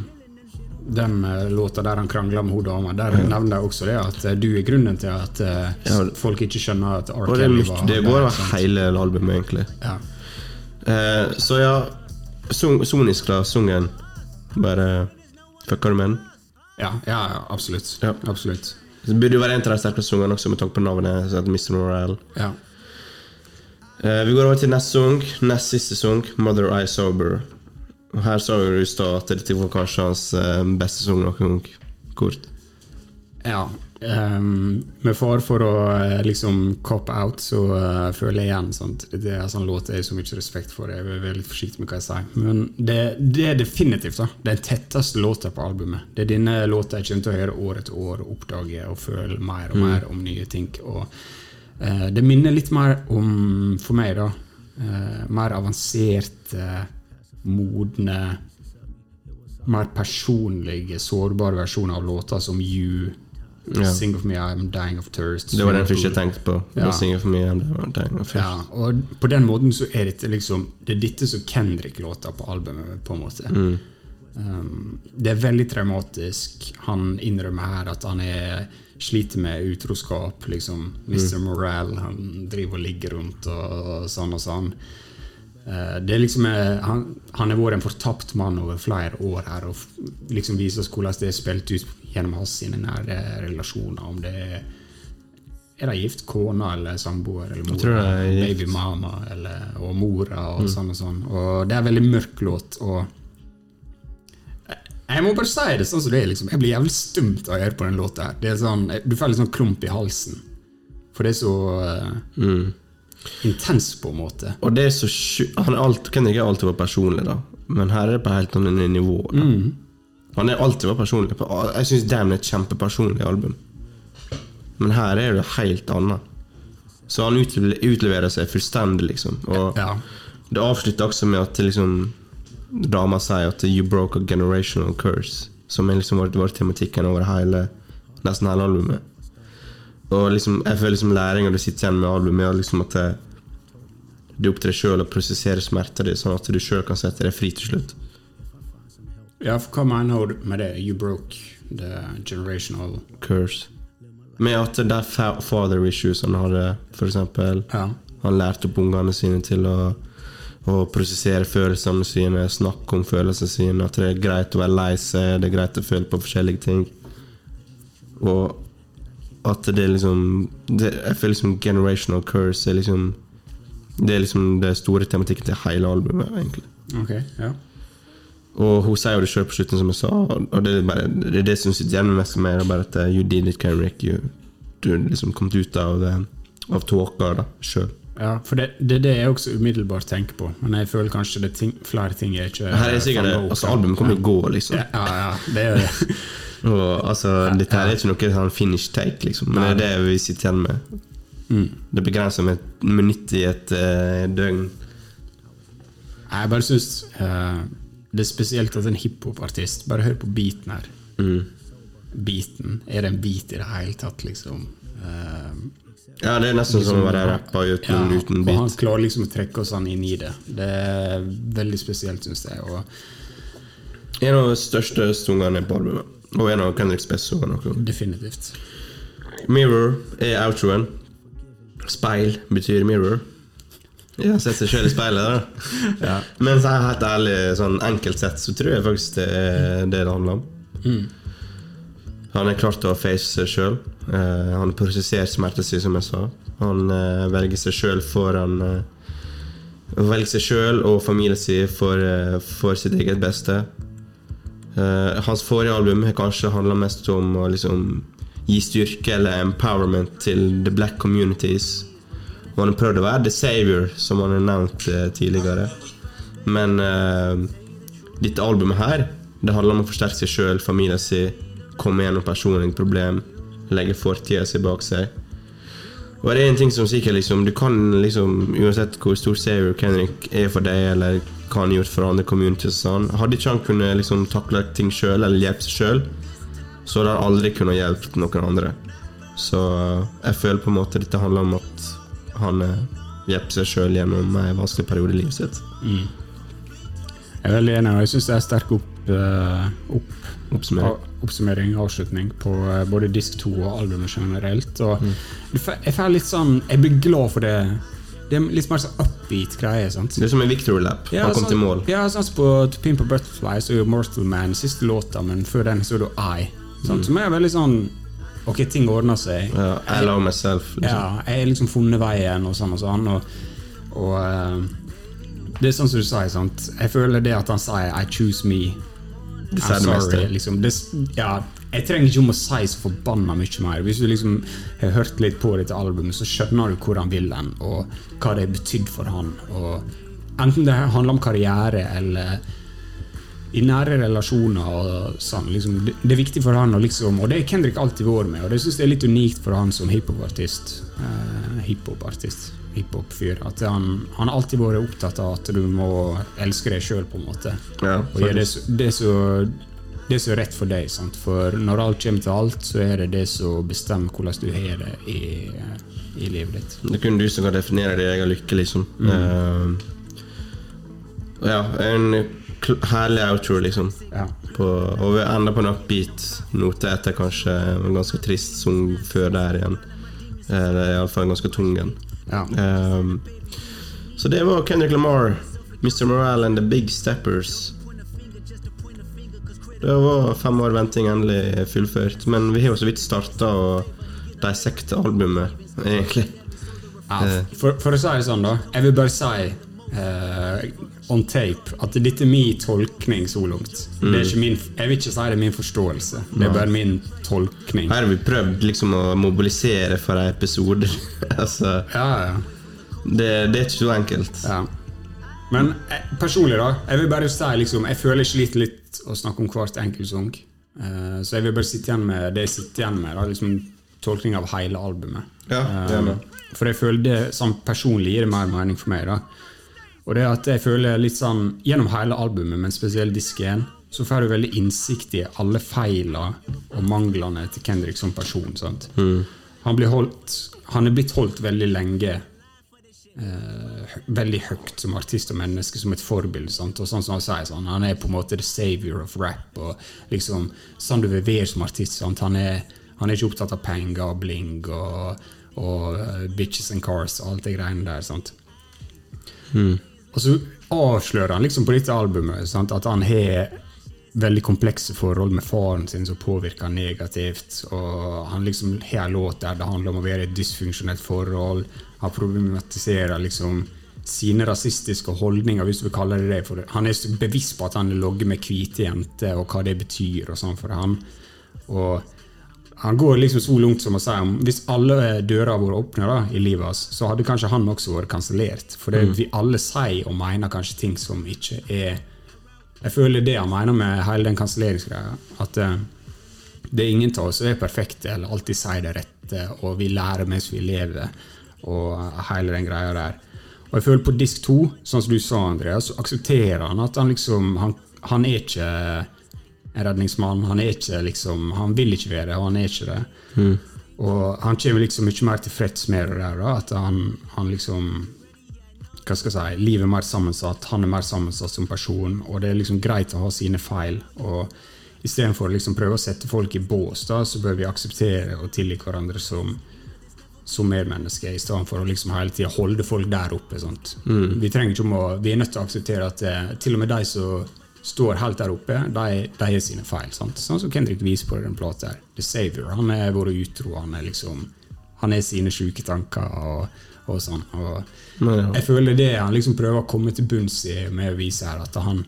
den eh, låta der han krangler med hun dama. Der nevner jeg også det at eh, du er grunnen til at eh, Ja. folk ikke skjønner at R. Kelly var det går der, over hele albumet, egentlig. Ja. Eh, så ja, song, sonisk, da, sungen Bare fucker du med den? Ja, ja, absolutt. Ja. absolutt. Det burde jo være en av de sterkeste sangene også, med tanke på navnet. som heter Mr. Morale. Ja. Uh, vi går over til neste sang. Nest siste sang, 'Mother I Sober'. Og Her sa du i stad at dette var kanskje hans uh, beste sang noen gang. Kort. ja. Ehm, med far for å eh, liksom cop out, så uh, føler jeg igjen sant? Det er sånn låt jeg har så mye respekt for. Jeg er veldig forsiktig med hva jeg sier. Men det, det er definitivt da den tetteste låta på albumet. Det er denne låta jeg kommer til å høre år etter år oppdage og føle mer og mer om nye ting. Og uh, det minner litt mer om, for meg, da, uh, mer avanserte, modne mer personlige, sårbare versjoner av låter som You, Sing of Me, I'm Dying of Thirst. Det var den første jeg tenkte på. Ja. Me. Ja, og på den måten så er dette liksom Det er dette som Kendrick låter på albumet, på en måte. Um, det er veldig traumatisk. Han innrømmer her at han er sliter med utroskap. Liksom. Mr. Morale, han driver og ligger rundt og, og sånn og sånn. Uh, det er liksom eh, han, han har vært en fortapt mann over flere år her og f- liksom viser oss hvordan det er spilt ut gjennom hans sine nære relasjoner. Om det er er de gift? Kona eller samboer eller mora? tror de er gift. Baby mama eller, og mora og sånn og sånn. Og det er en veldig mørk låt. Og jeg må bare si det sånn som det er. liksom Jeg blir jævlig stumt av å høre på den låta. her Det er sånn, Du får litt sånn klump i halsen. For det er så uh, intens, på en måte. Og det er så sjukt Han er alt, kan ikke alltid være personlig, da. Men her er det på helt annet nivå. Da. Han er alltid vært personlig. Jeg syns Damn er et kjempepersonlig album. Men her er det helt annet. Så han utleverer seg fullstendig, liksom. Og Ja. det avslutter også med at liksom dama sier at 'you broke a generational curse'. Som liksom vært, vært tematikken over hele, nesten hele albumet. Og liksom, jeg føler liksom læringa du sitter igjen med albumet, er liksom at det, det er opp til deg sjøl å prosessere smerta di, sånn at du sjøl kan sette deg fri til slutt. Ja, for hva mener du med det? You broke the generational Curse. Med at det er fa- father issues han hadde, eksempel. Ja. Han lærte opp ungene sine til å, å prosessere følelsene sine, snakke om følelsene sine. At det er greit å være lei seg, det er greit å føle på forskjellige ting. Og at det er liksom det, Jeg føler liksom generational curse er liksom Det er liksom det store tematikken til hele albumet, egentlig. Okay, ja. Og hun sier jo det sjøl på slutten, som jeg sa, og det er, bare, det, er det som sitter igjen mest med meg, er bare at eh, you did it, Kenrick. You, du er liksom kommet ut av, eh, av tåka sjøl. Ja, for det, det er det jeg også umiddelbart tenker på. Men jeg føler kanskje det er ting, flere ting jeg ikke Her er sikkert det, altså Albumet kommer til å gå, liksom. Ja, ja, ja, det gjør det. Og altså, Dette her er ikke noe sånn finish take, liksom, men det er det vi sitter igjen med. Mm. Det begrenser med minutt i et uh, døgn. Jeg bare syns det er spesielt at en hiphopartist Bare hør på beaten her. Mm. Beaten. Er det en beat i det hele tatt, liksom? Uh, Ja, det er nesten som å være rapper uten, ja, uten og han klarer liksom å trekke oss inn i det. Det er veldig spesielt, syns jeg. Og En av de største sangene på albumet. Og en av sanger. også. definitivt. Mirror er outroen. Speil betyr mirror. Har sett seg sjøl i speilet. da Ja. Men så helt ærlig, sånn enkelt sett, så tror jeg faktisk det er det det handler om. Han er klart å face seg sjøl. han har prosessert smerten sin, som jeg sa. Han uh, velger seg sjøl foran uh, Velger seg sjøl og familien sin for, eh, for sitt eget beste. Eh, hans forrige album har kanskje handla mest om å liksom gi styrke eller empowerment til the black communities. Han har prøvd å være the savior, som han har nevnt eh, tidligere. Men uh, dette albumet her, det handler om å forsterke seg sjøl, familien sin, komme gjennom personlige problem, legge fortida si bak seg. Og det er en ting som sikkert liksom Du kan liksom Uansett hvor stor savior Kendrick er for deg, eller hva han har gjort for andre communities sånn, Hadde ikke han kunnet liksom takle ting sjøl, eller hjelpe seg sjøl, så hadde han aldri kunnet hjelpe noen andre. Så jeg føler på en måte dette handler om at han eh, hjelper seg sjøl gjennom en vanskelig periode i livet sitt. Jeg er veldig enig, og jeg syns det er sterk opp, eh, opp, Oppsummering. oppsummering, avslutning, på eh, både disk 2 og albumet generelt. Og Mm. jeg får litt sånn Jeg blir glad for det. Det er litt mer sånn upbeat greie. sant? Det er som en victory lap. han kom sånn, til mål. Ja, sånn som på To Pimp a Butterfly så er jo Mortal Man siste låta, men før den så er det I. Sant? Som er veldig sånn Ok, ting ordner seg. Ja, I love myself. Liksom. Ja, jeg har liksom funnet veien og sånn og sånn. Og, og uh, det er sånn som du sier, sant. Jeg føler det at han sier 'I choose me'. Det I'm sorry. Liksom. Det, ja, jeg trenger ikke om å si så forbanna mye mer. Hvis du liksom har hørt litt på dette albumet, så skjønner du hvor han vil hen, og hva det har betydd for han. Og enten det handler om karriere eller i nære relasjoner sånn. Liksom, det, det er viktig for han og, liksom Og det har Kendrick alltid vært med, og det syns jeg er litt unikt for han som hiphopartist. Uh, hiphopartist. Hiphop-fyr. At han, han har alltid vært opptatt av at du må elske deg sjøl, på en måte. Ja, Og gjøre det, så- det, det som er rett for deg. Sant? For når alt kommer til alt, så er det det som bestemmer hvordan du har det i, i livet ditt. Det er kun du som kan definere din egen lykke, liksom. Eh, ja, en herlig outro, liksom. Ja. På, og vi ender på en upbeat-note etter kanskje en ganske trist sang før der igjen. Eller iallfall en ganske tung en. Ja. Um, så det var Kendrick Lamar, Mr. Morale and The Big Steppers. Det var fem år venting endelig fullført. Men vi har jo så vidt starta å dissekte albumet, egentlig. Ja, for, for å si det sånn, da. Jeg vil bare si eh, on tape at dette er min tolkning så langt. Det er ikke min, jeg vil ikke si det er min forståelse. Det er bare min tolkning. Her har vi prøvd liksom å mobilisere for en episode. altså, Ja, ja. det, det er ikke så enkelt. Ja. Men jeg, personlig, da. Jeg vil bare si liksom, Jeg føler jeg sliter litt å snakke om hvert enkelt sang. Uh, så jeg vil bare sitte igjen med det jeg sitter igjen med. Da, liksom Tolkning av hele albumet. Ja, Eh, gjerne. for jeg føler det sånn personlig gir det mer mening for meg. da Og det at jeg føler litt sånn Gjennom hele albumet, men spesielt disk 1, så får du veldig innsikt i alle feilene og manglene til Kendrick som person. sant? Han, blir holdt, han er blitt holdt veldig lenge eh, veldig høyt som artist og menneske, som et forbilde. Sant? Og sånn som Han sier, sånn, han er på en måte the savior of rap. og liksom, Sånn du vil være som artist. Sant? Han, er, Han er ikke opptatt av penger og bling og, og uh, bitches and cars og alt det greiene der. sant? Og så avslører han liksom på dette albumet sant, at han har veldig komplekse forhold med faren sin som påvirker han negativt. Og han liksom har en låt der det handler om å være i et dysfunksjonelt forhold. Han problematiserer liksom sine rasistiske holdninger, hvis du vil kalle det det. For han er bevisst på at han logger med hvite jenter, og hva det betyr og sånn for han. Og han går liksom så langt som å si om hvis alle dører våre vært åpne da, i livet hans, så hadde kanskje han også vært kansellert. For det, vi alle sier og mener kanskje ting som ikke er Jeg føler det han mener med hele den kanselleringsgreia. At uh, det er ingen av oss som er perfekte eller alltid sier det rette, og vi lærer mens vi lever, og hele den greia der. Og jeg føler på disk to, sånn som du sa, Andreas, så aksepterer han at han liksom Han, han er ikke redningsmann. Han er ikke liksom Han vil ikke være det, og han er ikke det. Og han kommer liksom mye mer tilfreds med det der, at han, han liksom hva skal jeg si, Livet er mer sammensatt, han er mer sammensatt som person, og det er liksom greit å ha sine feil. og Istedenfor å liksom prøve å sette folk i bås, da, så bør vi akseptere og tilgi hverandre som, som medmennesker, i stedet for å liksom hele tida holde folk der oppe. Sant? Vi trenger ikke om å, vi er nødt til å akseptere at eh, til og med de som står helt der oppe, de, de har sine feil. Sant? Sånn som Kendrick viser på den plata. The Savior. Han er vært utro. Han er liksom han sine sjuke tanker og, og sånn. Og jeg føler det han liksom prøver å komme til bunns i med å vise her, at han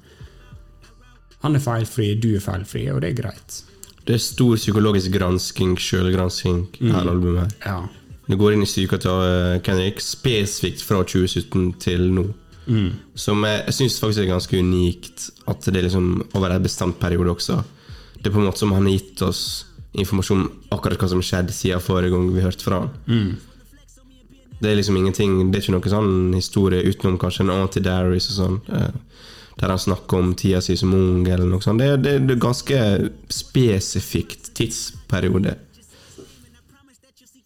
han er feilfri, du er feilfri, og det er greit. Det er stor psykologisk gransking, sjølgransking, Mm. her albumet. her. Ja. Det går inn i psyka til uh, Kendrick, spesifikt fra 2017 til nå. Mm. Som jeg, jeg syns faktisk er ganske unikt at det er liksom over en bestemt periode også. Det er på en måte som han har gitt oss informasjon om akkurat hva som skjedde siden forrige gang vi hørte fra han. Mm. Det er liksom ingenting Det er ikke noen sånn historie utenom kanskje en anti-diaries og sånn. eh, Der han snakker om tida si som ung, eller noe sånt. Det, er- det, er ganske spesifikt tidsperiode.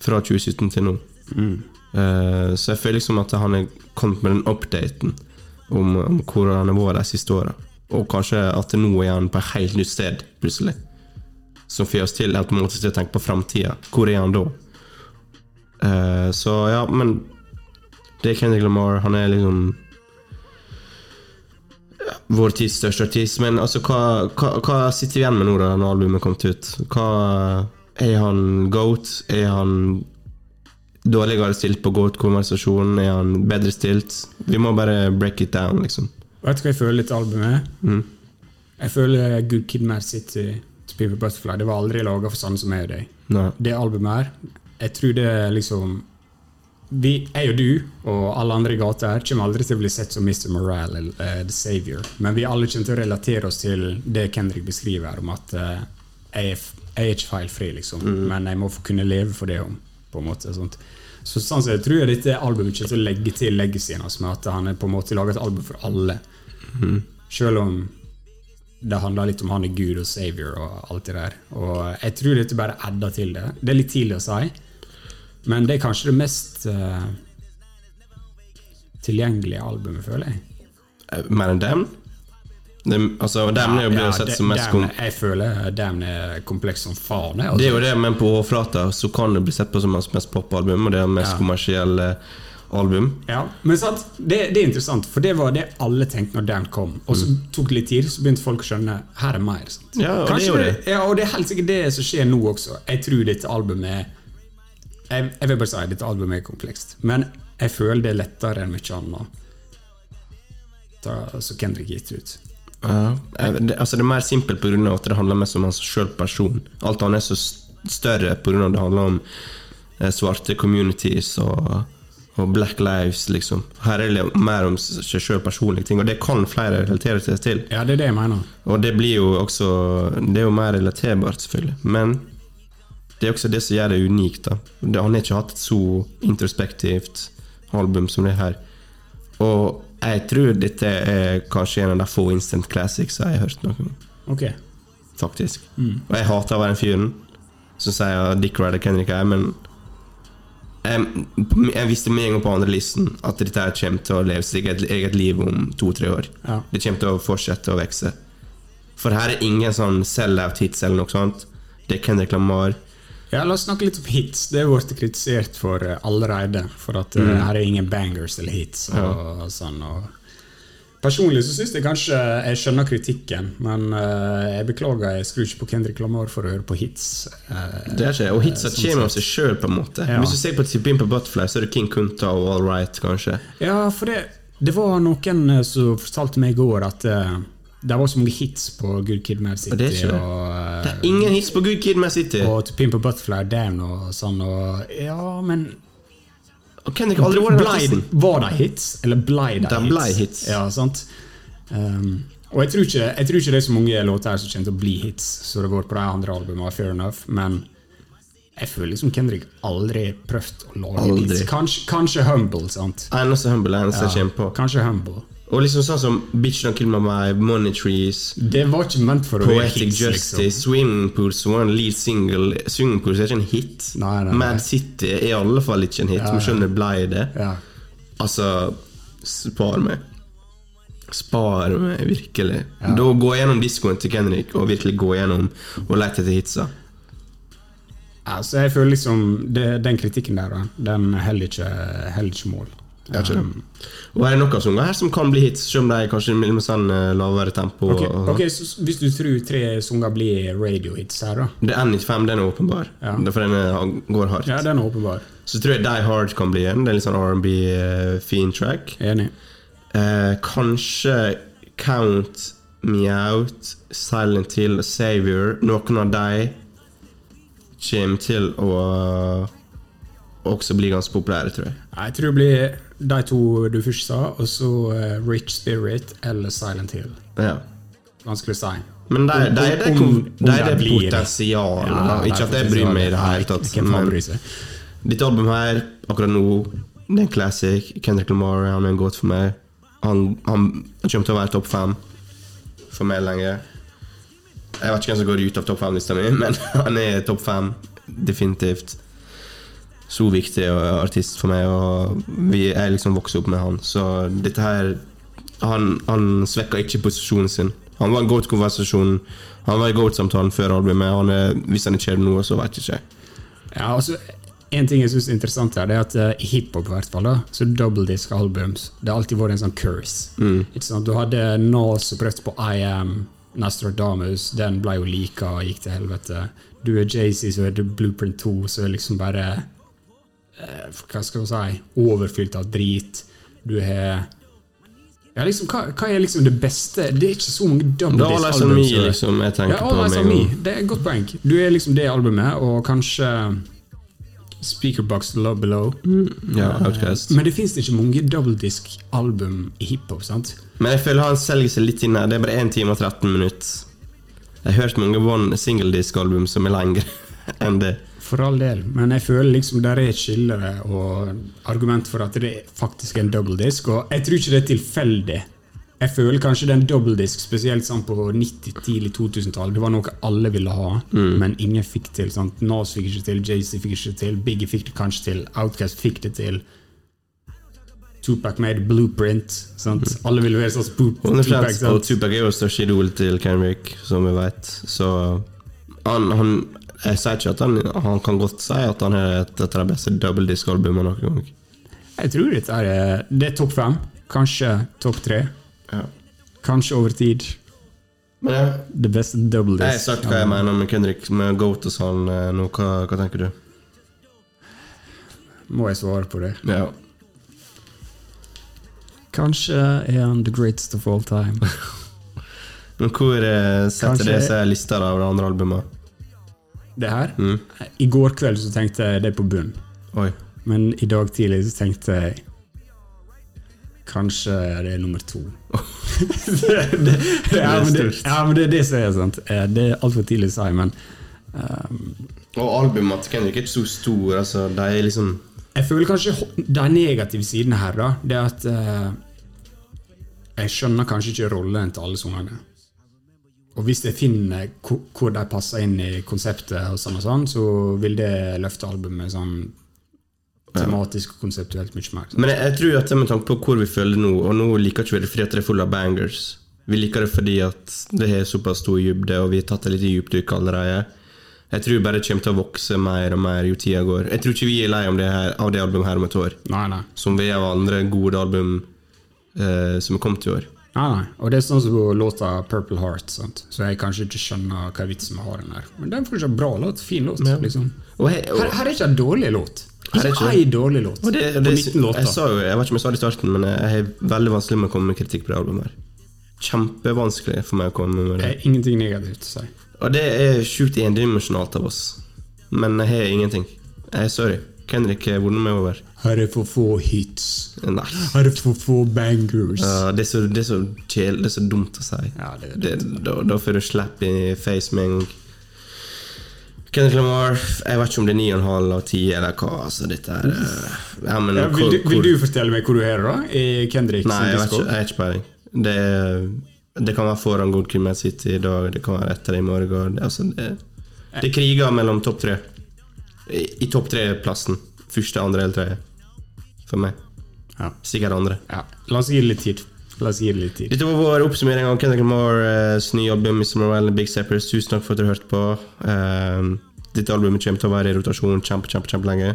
Fra 2017 til nå. Eh, så jeg føler liksom at han er kommet med den updaten om, om hvor han har vært de siste åra. Og kanskje at nå er han på et helt nytt sted, plutselig. Som får oss til automatisk til å tenke på framtida. Hvor er han da? Uh, så ja, men Det er Kendrick Lamar. Han er liksom vår tids største artist. Men altså, hva, hva, hva sitter vi igjen med nå da når albumet kommet ut? Hva, er han goat? Er han dårligere stilt på goat-konversasjonen? Er han bedre stilt? Vi må bare break it down, liksom. Vet du hva jeg føler litt albumet? Mm. Jeg føler Good Kid Mad City til People Butterfly Det var aldri laga for sånne som meg og deg. Nei. Det albumet her, jeg tror det liksom vi, Jeg og du og alle andre i gata her kommer aldri til å bli sett som Mr. Morale eller uh, The Savior. Men vi alle kommer til å relatere oss til det Kendrick beskriver her, om at uh, jeg, er, jeg er ikke feilfri, liksom. Men jeg må få kunne leve for det på en måte sånt. Så sånn sett tror jeg dette albumet kommer til å legge til legacyen hans med at han er på en måte laget et album for alle. Selv om det handler litt om han er Gud og Savior og alt det der. Og jeg tror dette bare adder til det. Det er litt tidlig å si, men det er kanskje det mest uh, tilgjengelige albumet, føler jeg. Uh, Mer enn Damn? Det, altså, Damn jo blir jo sett som mest Damn- Jeg føler Damn er kompleks som faen. Altså. Det er jo det, men på overflata så kan det bli sett på som hans mest popalbum, og det er hans mest Ja. kommersielle album. Ja, men sant, det, det er interessant, for det var det alle tenkte når Damn kom. Og så tok det litt tid, så begynte folk å skjønne her er mer. Sant? Mm. Ja, og det er Kanskje jo det. Ja, og det er helt sikkert det som skjer nå også. Jeg tror dette albumet er jeg, jeg vil bare si dette albumet er komplekst, men jeg føler det er lettere enn mye annet. Så Kendrick gitt ut. Ja. Eh, Det, altså det er mer simpelt pga. at det handler mest om hans sjøl person. Alt annet er så større pga. det handler om eh, svarte communities og, og black lives, liksom. Her er det mer om seg sjøl personlige ting, og det kan flere relatere seg til. Ja, det er det jeg mener. Og det blir jo også Det er jo mer relaterbart, selvfølgelig. Men det er også det som gjør det unikt. da det, Han har ikke hatt et så introspektivt album som det her. Og jeg tror dette er kanskje en av de få instant classics jeg har hørt noen om. Ok. Faktisk. Og jeg hater å være den fyren som sier Dick Ryder Kendrick er, men jeg, jeg visste med en gang på andre listen at dette her kommer til å leve sitt eget, eget liv om to-tre år. Ja. Det kommer til å fortsette å vokse. For her er ingen sånn sell-out hits eller noe sånt. Det er Kendrick Lamar. Ja, La oss snakke litt om hits. Det er blitt kritisert for eh, allerede. For at Mm. eh, her er ingen bangers eller hits. Og, sånn, og Personlig så syns jeg kanskje jeg skjønner kritikken, men uh, jeg beklager, jeg skrur ikke på Kendrick Lamar for å høre på hits. Uh, Det er ikke, Og hitsa sånn kommer av seg sjøl, på en måte. Ja. Hvis du ser på på Butterfly, så er det King Kunta og All Right, kanskje. Ja, for det, det var noen som fortalte meg i går at eh, det var så mange hits på Good Kid Mad City. Og det er det. og, Det er ingen hits på Good Kid Mad City. Og, To Pimp a Butterfly Down og sånn. Og, ja, men og Kendrick har aldri vært den Var de hits, eller blei de De hits? hits. Ja, sant? Um, og jeg tror, ikke, jeg tror ikke det er så mange låter her som kommer til å bli hits, så det går på de andre albumene, fair enough, men jeg føler liksom Kendrick aldri prøvd å lage Aldri. hits. Kanskje, kanskje Humble, sant? Eneste Humble er eneste Ja, jeg kommer på. kanskje Humble. Og liksom sånn som Bitch Don't Kill My Vibe, Money Trees, Det var ikke ment for å være Poetic hits, Justice, liksom. Swimming Pools var en lead single. Swimming Pools er ikke en hit. Nei, nei, nei. Mad City er i alle fall ikke en hit. Ja. skjønner blei det. Ja. Altså, spar meg. Spar meg, virkelig. Da gå gjennom diskoen til Kendrick og virkelig gå gjennom og lete etter hitsa. Altså, jeg føler liksom det, Den kritikken der, den holder ikke, ikke mål. Um, Og er det noen sanger her som kan bli hits, selv om de kanskje med sånn eh, lavere tempo? ok, okay så Hvis du tror tre sanger blir radiohits her, da Det er N95, den er åpenbar. Ja. For den går hardt. Ja, den er åpenbar. Så tror jeg Die Hard kan bli en. Det er litt sånn R&B-fin track. Enig. Eh, kanskje Count Me Out, Silent Hill, Savior. Noen av de kommer til å også bli ganske populære, tror jeg. Jeg tror det blir de to du først sa, og så uh, Rich Spirit eller Silent Hill. Ja. Vanskelig å si. Men de, de, de, de er det potensialet. Ja, Ikke at jeg bryr meg i det hele tatt. Dette faen men- bryr seg? Ditt album her, akkurat nå, det er en classic. Kendrick Lamar han er en godt for meg. Han, han kommer til å være topp fem for meg lenge. Jeg vet ikke hvem som går ut av topp fem-lista mi, men han er topp fem. Definitivt. Så viktig artist for meg, og vi er liksom vokst opp med han. Så dette her Han, han svekka ikke posisjonen sin. Han var en goat-konversasjon. Han var i goat-samtalen før albumet. Han er, hvis han ikke er det nå, så vet jeg ikke. Ja, altså En ting jeg synes er interessant her, det er at i hiphop, i hvert fall, da, så double disc albums Det har alltid vært en sånn curse. Ikke sant? Du hadde Nas som prøvde på I Am, Nastrodamus, Den ble jo lika og gikk til helvete. Du er Jay-Z, så er det Blueprint 2, så er liksom bare Hva skal man si Overfylt av drit. Du har ja, liksom, hva, hva er liksom det beste Det er ikke så mange double Da var disc liksom me, liksom, jeg tenker Ja, på. Det er et godt poeng. Du er liksom det albumet, og kanskje Speakerbox Love Below. Ja, Outcast. Men det fins ikke mange double disc-album i hiphop. sant? Men jeg føler han selger seg litt inn her. Det er bare 1 time og 13 minutter. Jeg har hørt mange one single-disk-album som er lengre enn det. For all del. Men jeg føler liksom der er et skille og argument for at det faktisk er en double disc. Og jeg tror ikke det er tilfeldig. Jeg føler kanskje det er en double disc, spesielt sånn på 90-, tidlig 2000-tall. Det var noe alle ville ha, men ingen fikk til. sant? Nas fikk ikke til, Jay-Z fikk ikke til, Biggie fikk det kanskje til, Outcast fikk det til. Tupac made blueprint. sant? Alle ville være sånn Tupac. Og? Tupac er jo største idol til Kenrick, som vi vet. Så han, han Jeg sier ikke at han, han kan godt si at han er et, et av de beste double disc-albumene noen gang. Jeg tror dette er, det er topp fem. Kanskje topp tre. Ja. Kanskje over tid. Men ja, Det beste double disc. jeg har sagt hva jeg mener med Kendrick, med Goat og sånn eh, nå. Hva, hva tenker du? Må jeg svare på det? Ja. Kanskje er han the greatest of all time. Men hvor eh, setter Kanskje- det seg lista av de andre albumene? Det her Mm. I går kveld så tenkte jeg det er på bunn. Oi. Men i dag tidlig så tenkte jeg Kanskje det er nummer to. det, det, ja, men det, ja, men det er det som er sant. Eh, Det er altfor tidlig å si, men um, Og albumet til Kendrick er ikke så stor. Altså, de er liksom Jeg føler kanskje de negative sidene her, da, det at uh, Jeg skjønner kanskje ikke rollen til alle sangene. Og hvis jeg finner hvor de passer inn i konseptet, og sånn og sånn, så vil det løfte albumet sånn tematisk og konseptuelt mye mer. Men jeg, jeg tror at med tanke på hvor vi føler nå, og nå liker ikke vi det fordi at det er full av bangers. Vi liker det fordi at det har såpass stor dybde, og vi har tatt et lite dypdykk allerede. Jeg tror bare det kommer til å vokse mer og mer jo tida går. Jeg tror ikke vi er lei om det her, av det albumet her om et år. Nei, nei. Som vi er av andre gode album eh, som er kommet i år. Nei, nei. Og det er sånn som låta 'Purple Heart', sant? så jeg kanskje ikke skjønner hva vitsen med å ha den her. Men det er fortsatt bra låt. Fin låt. Ja. liksom. Og, her, og, Her, her er ikke en dårlig låt. Her er Ikke ei dårlig låt. og det, på det, 19 låter. jeg, sa jo, jeg vet ikke om jeg sa det i starten, men jeg har veldig vanskelig med å komme med kritikk på det albumet. her Kjempevanskelig for meg å komme med Det det. ingenting negativt å si. Og det er sjukt endimensjonalt av oss. Men jeg har ingenting. Jeg er sorry. Kendrick hvordan med meg over. Her er for få hits. Nei. Her er for få bangers. Uh, det, er så, det er så kjel, det er så dumt å si. Ja, det det, da, da får du slapp i face med en gang. Kendrick Lamar, jeg vet ikke om det er 9,5 av 10 eller hva. Altså, dette er eh, ja, men, Ja, vil, du, vil du fortelle meg hvor du er da? I Kendrick Nei, jeg ikke. Har ikke peiling. Det, det kan være foran Good Criminal City i dag, det kan være etter i morgen. Det, altså, det, det er kriger mellom topp tre. I, i topp tre-plassen. Første, andre eller tredje. For meg. Ja. Sikkert andre. Ja. La oss gi det litt tid. La oss gi det litt tid. Dette var vår oppsummering av Kendrick Lamars nye album Mr. Morale and Big Steppers. Tusen takk for at dere hørte på. Ehm, dette albumet kommer til å være i rotasjon kjempe, kjempe, kjempelenge.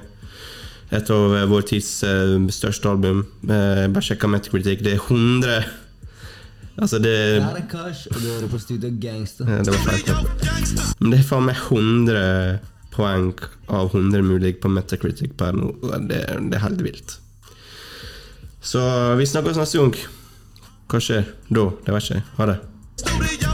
Et av eh, vår tids uh, største album. Uh, bare sjekka Metacritic. Det er 100 Altså, det Det er Kash, og du hører på Studio Gangsta. Eh, Det var feil. Men det er faen meg 100 poeng av 100 mulig på Metacritic per nå. Det, det er helt vilt. Så vi snakkes neste gang. Hva skjer da? Det vet ikke. Ha det.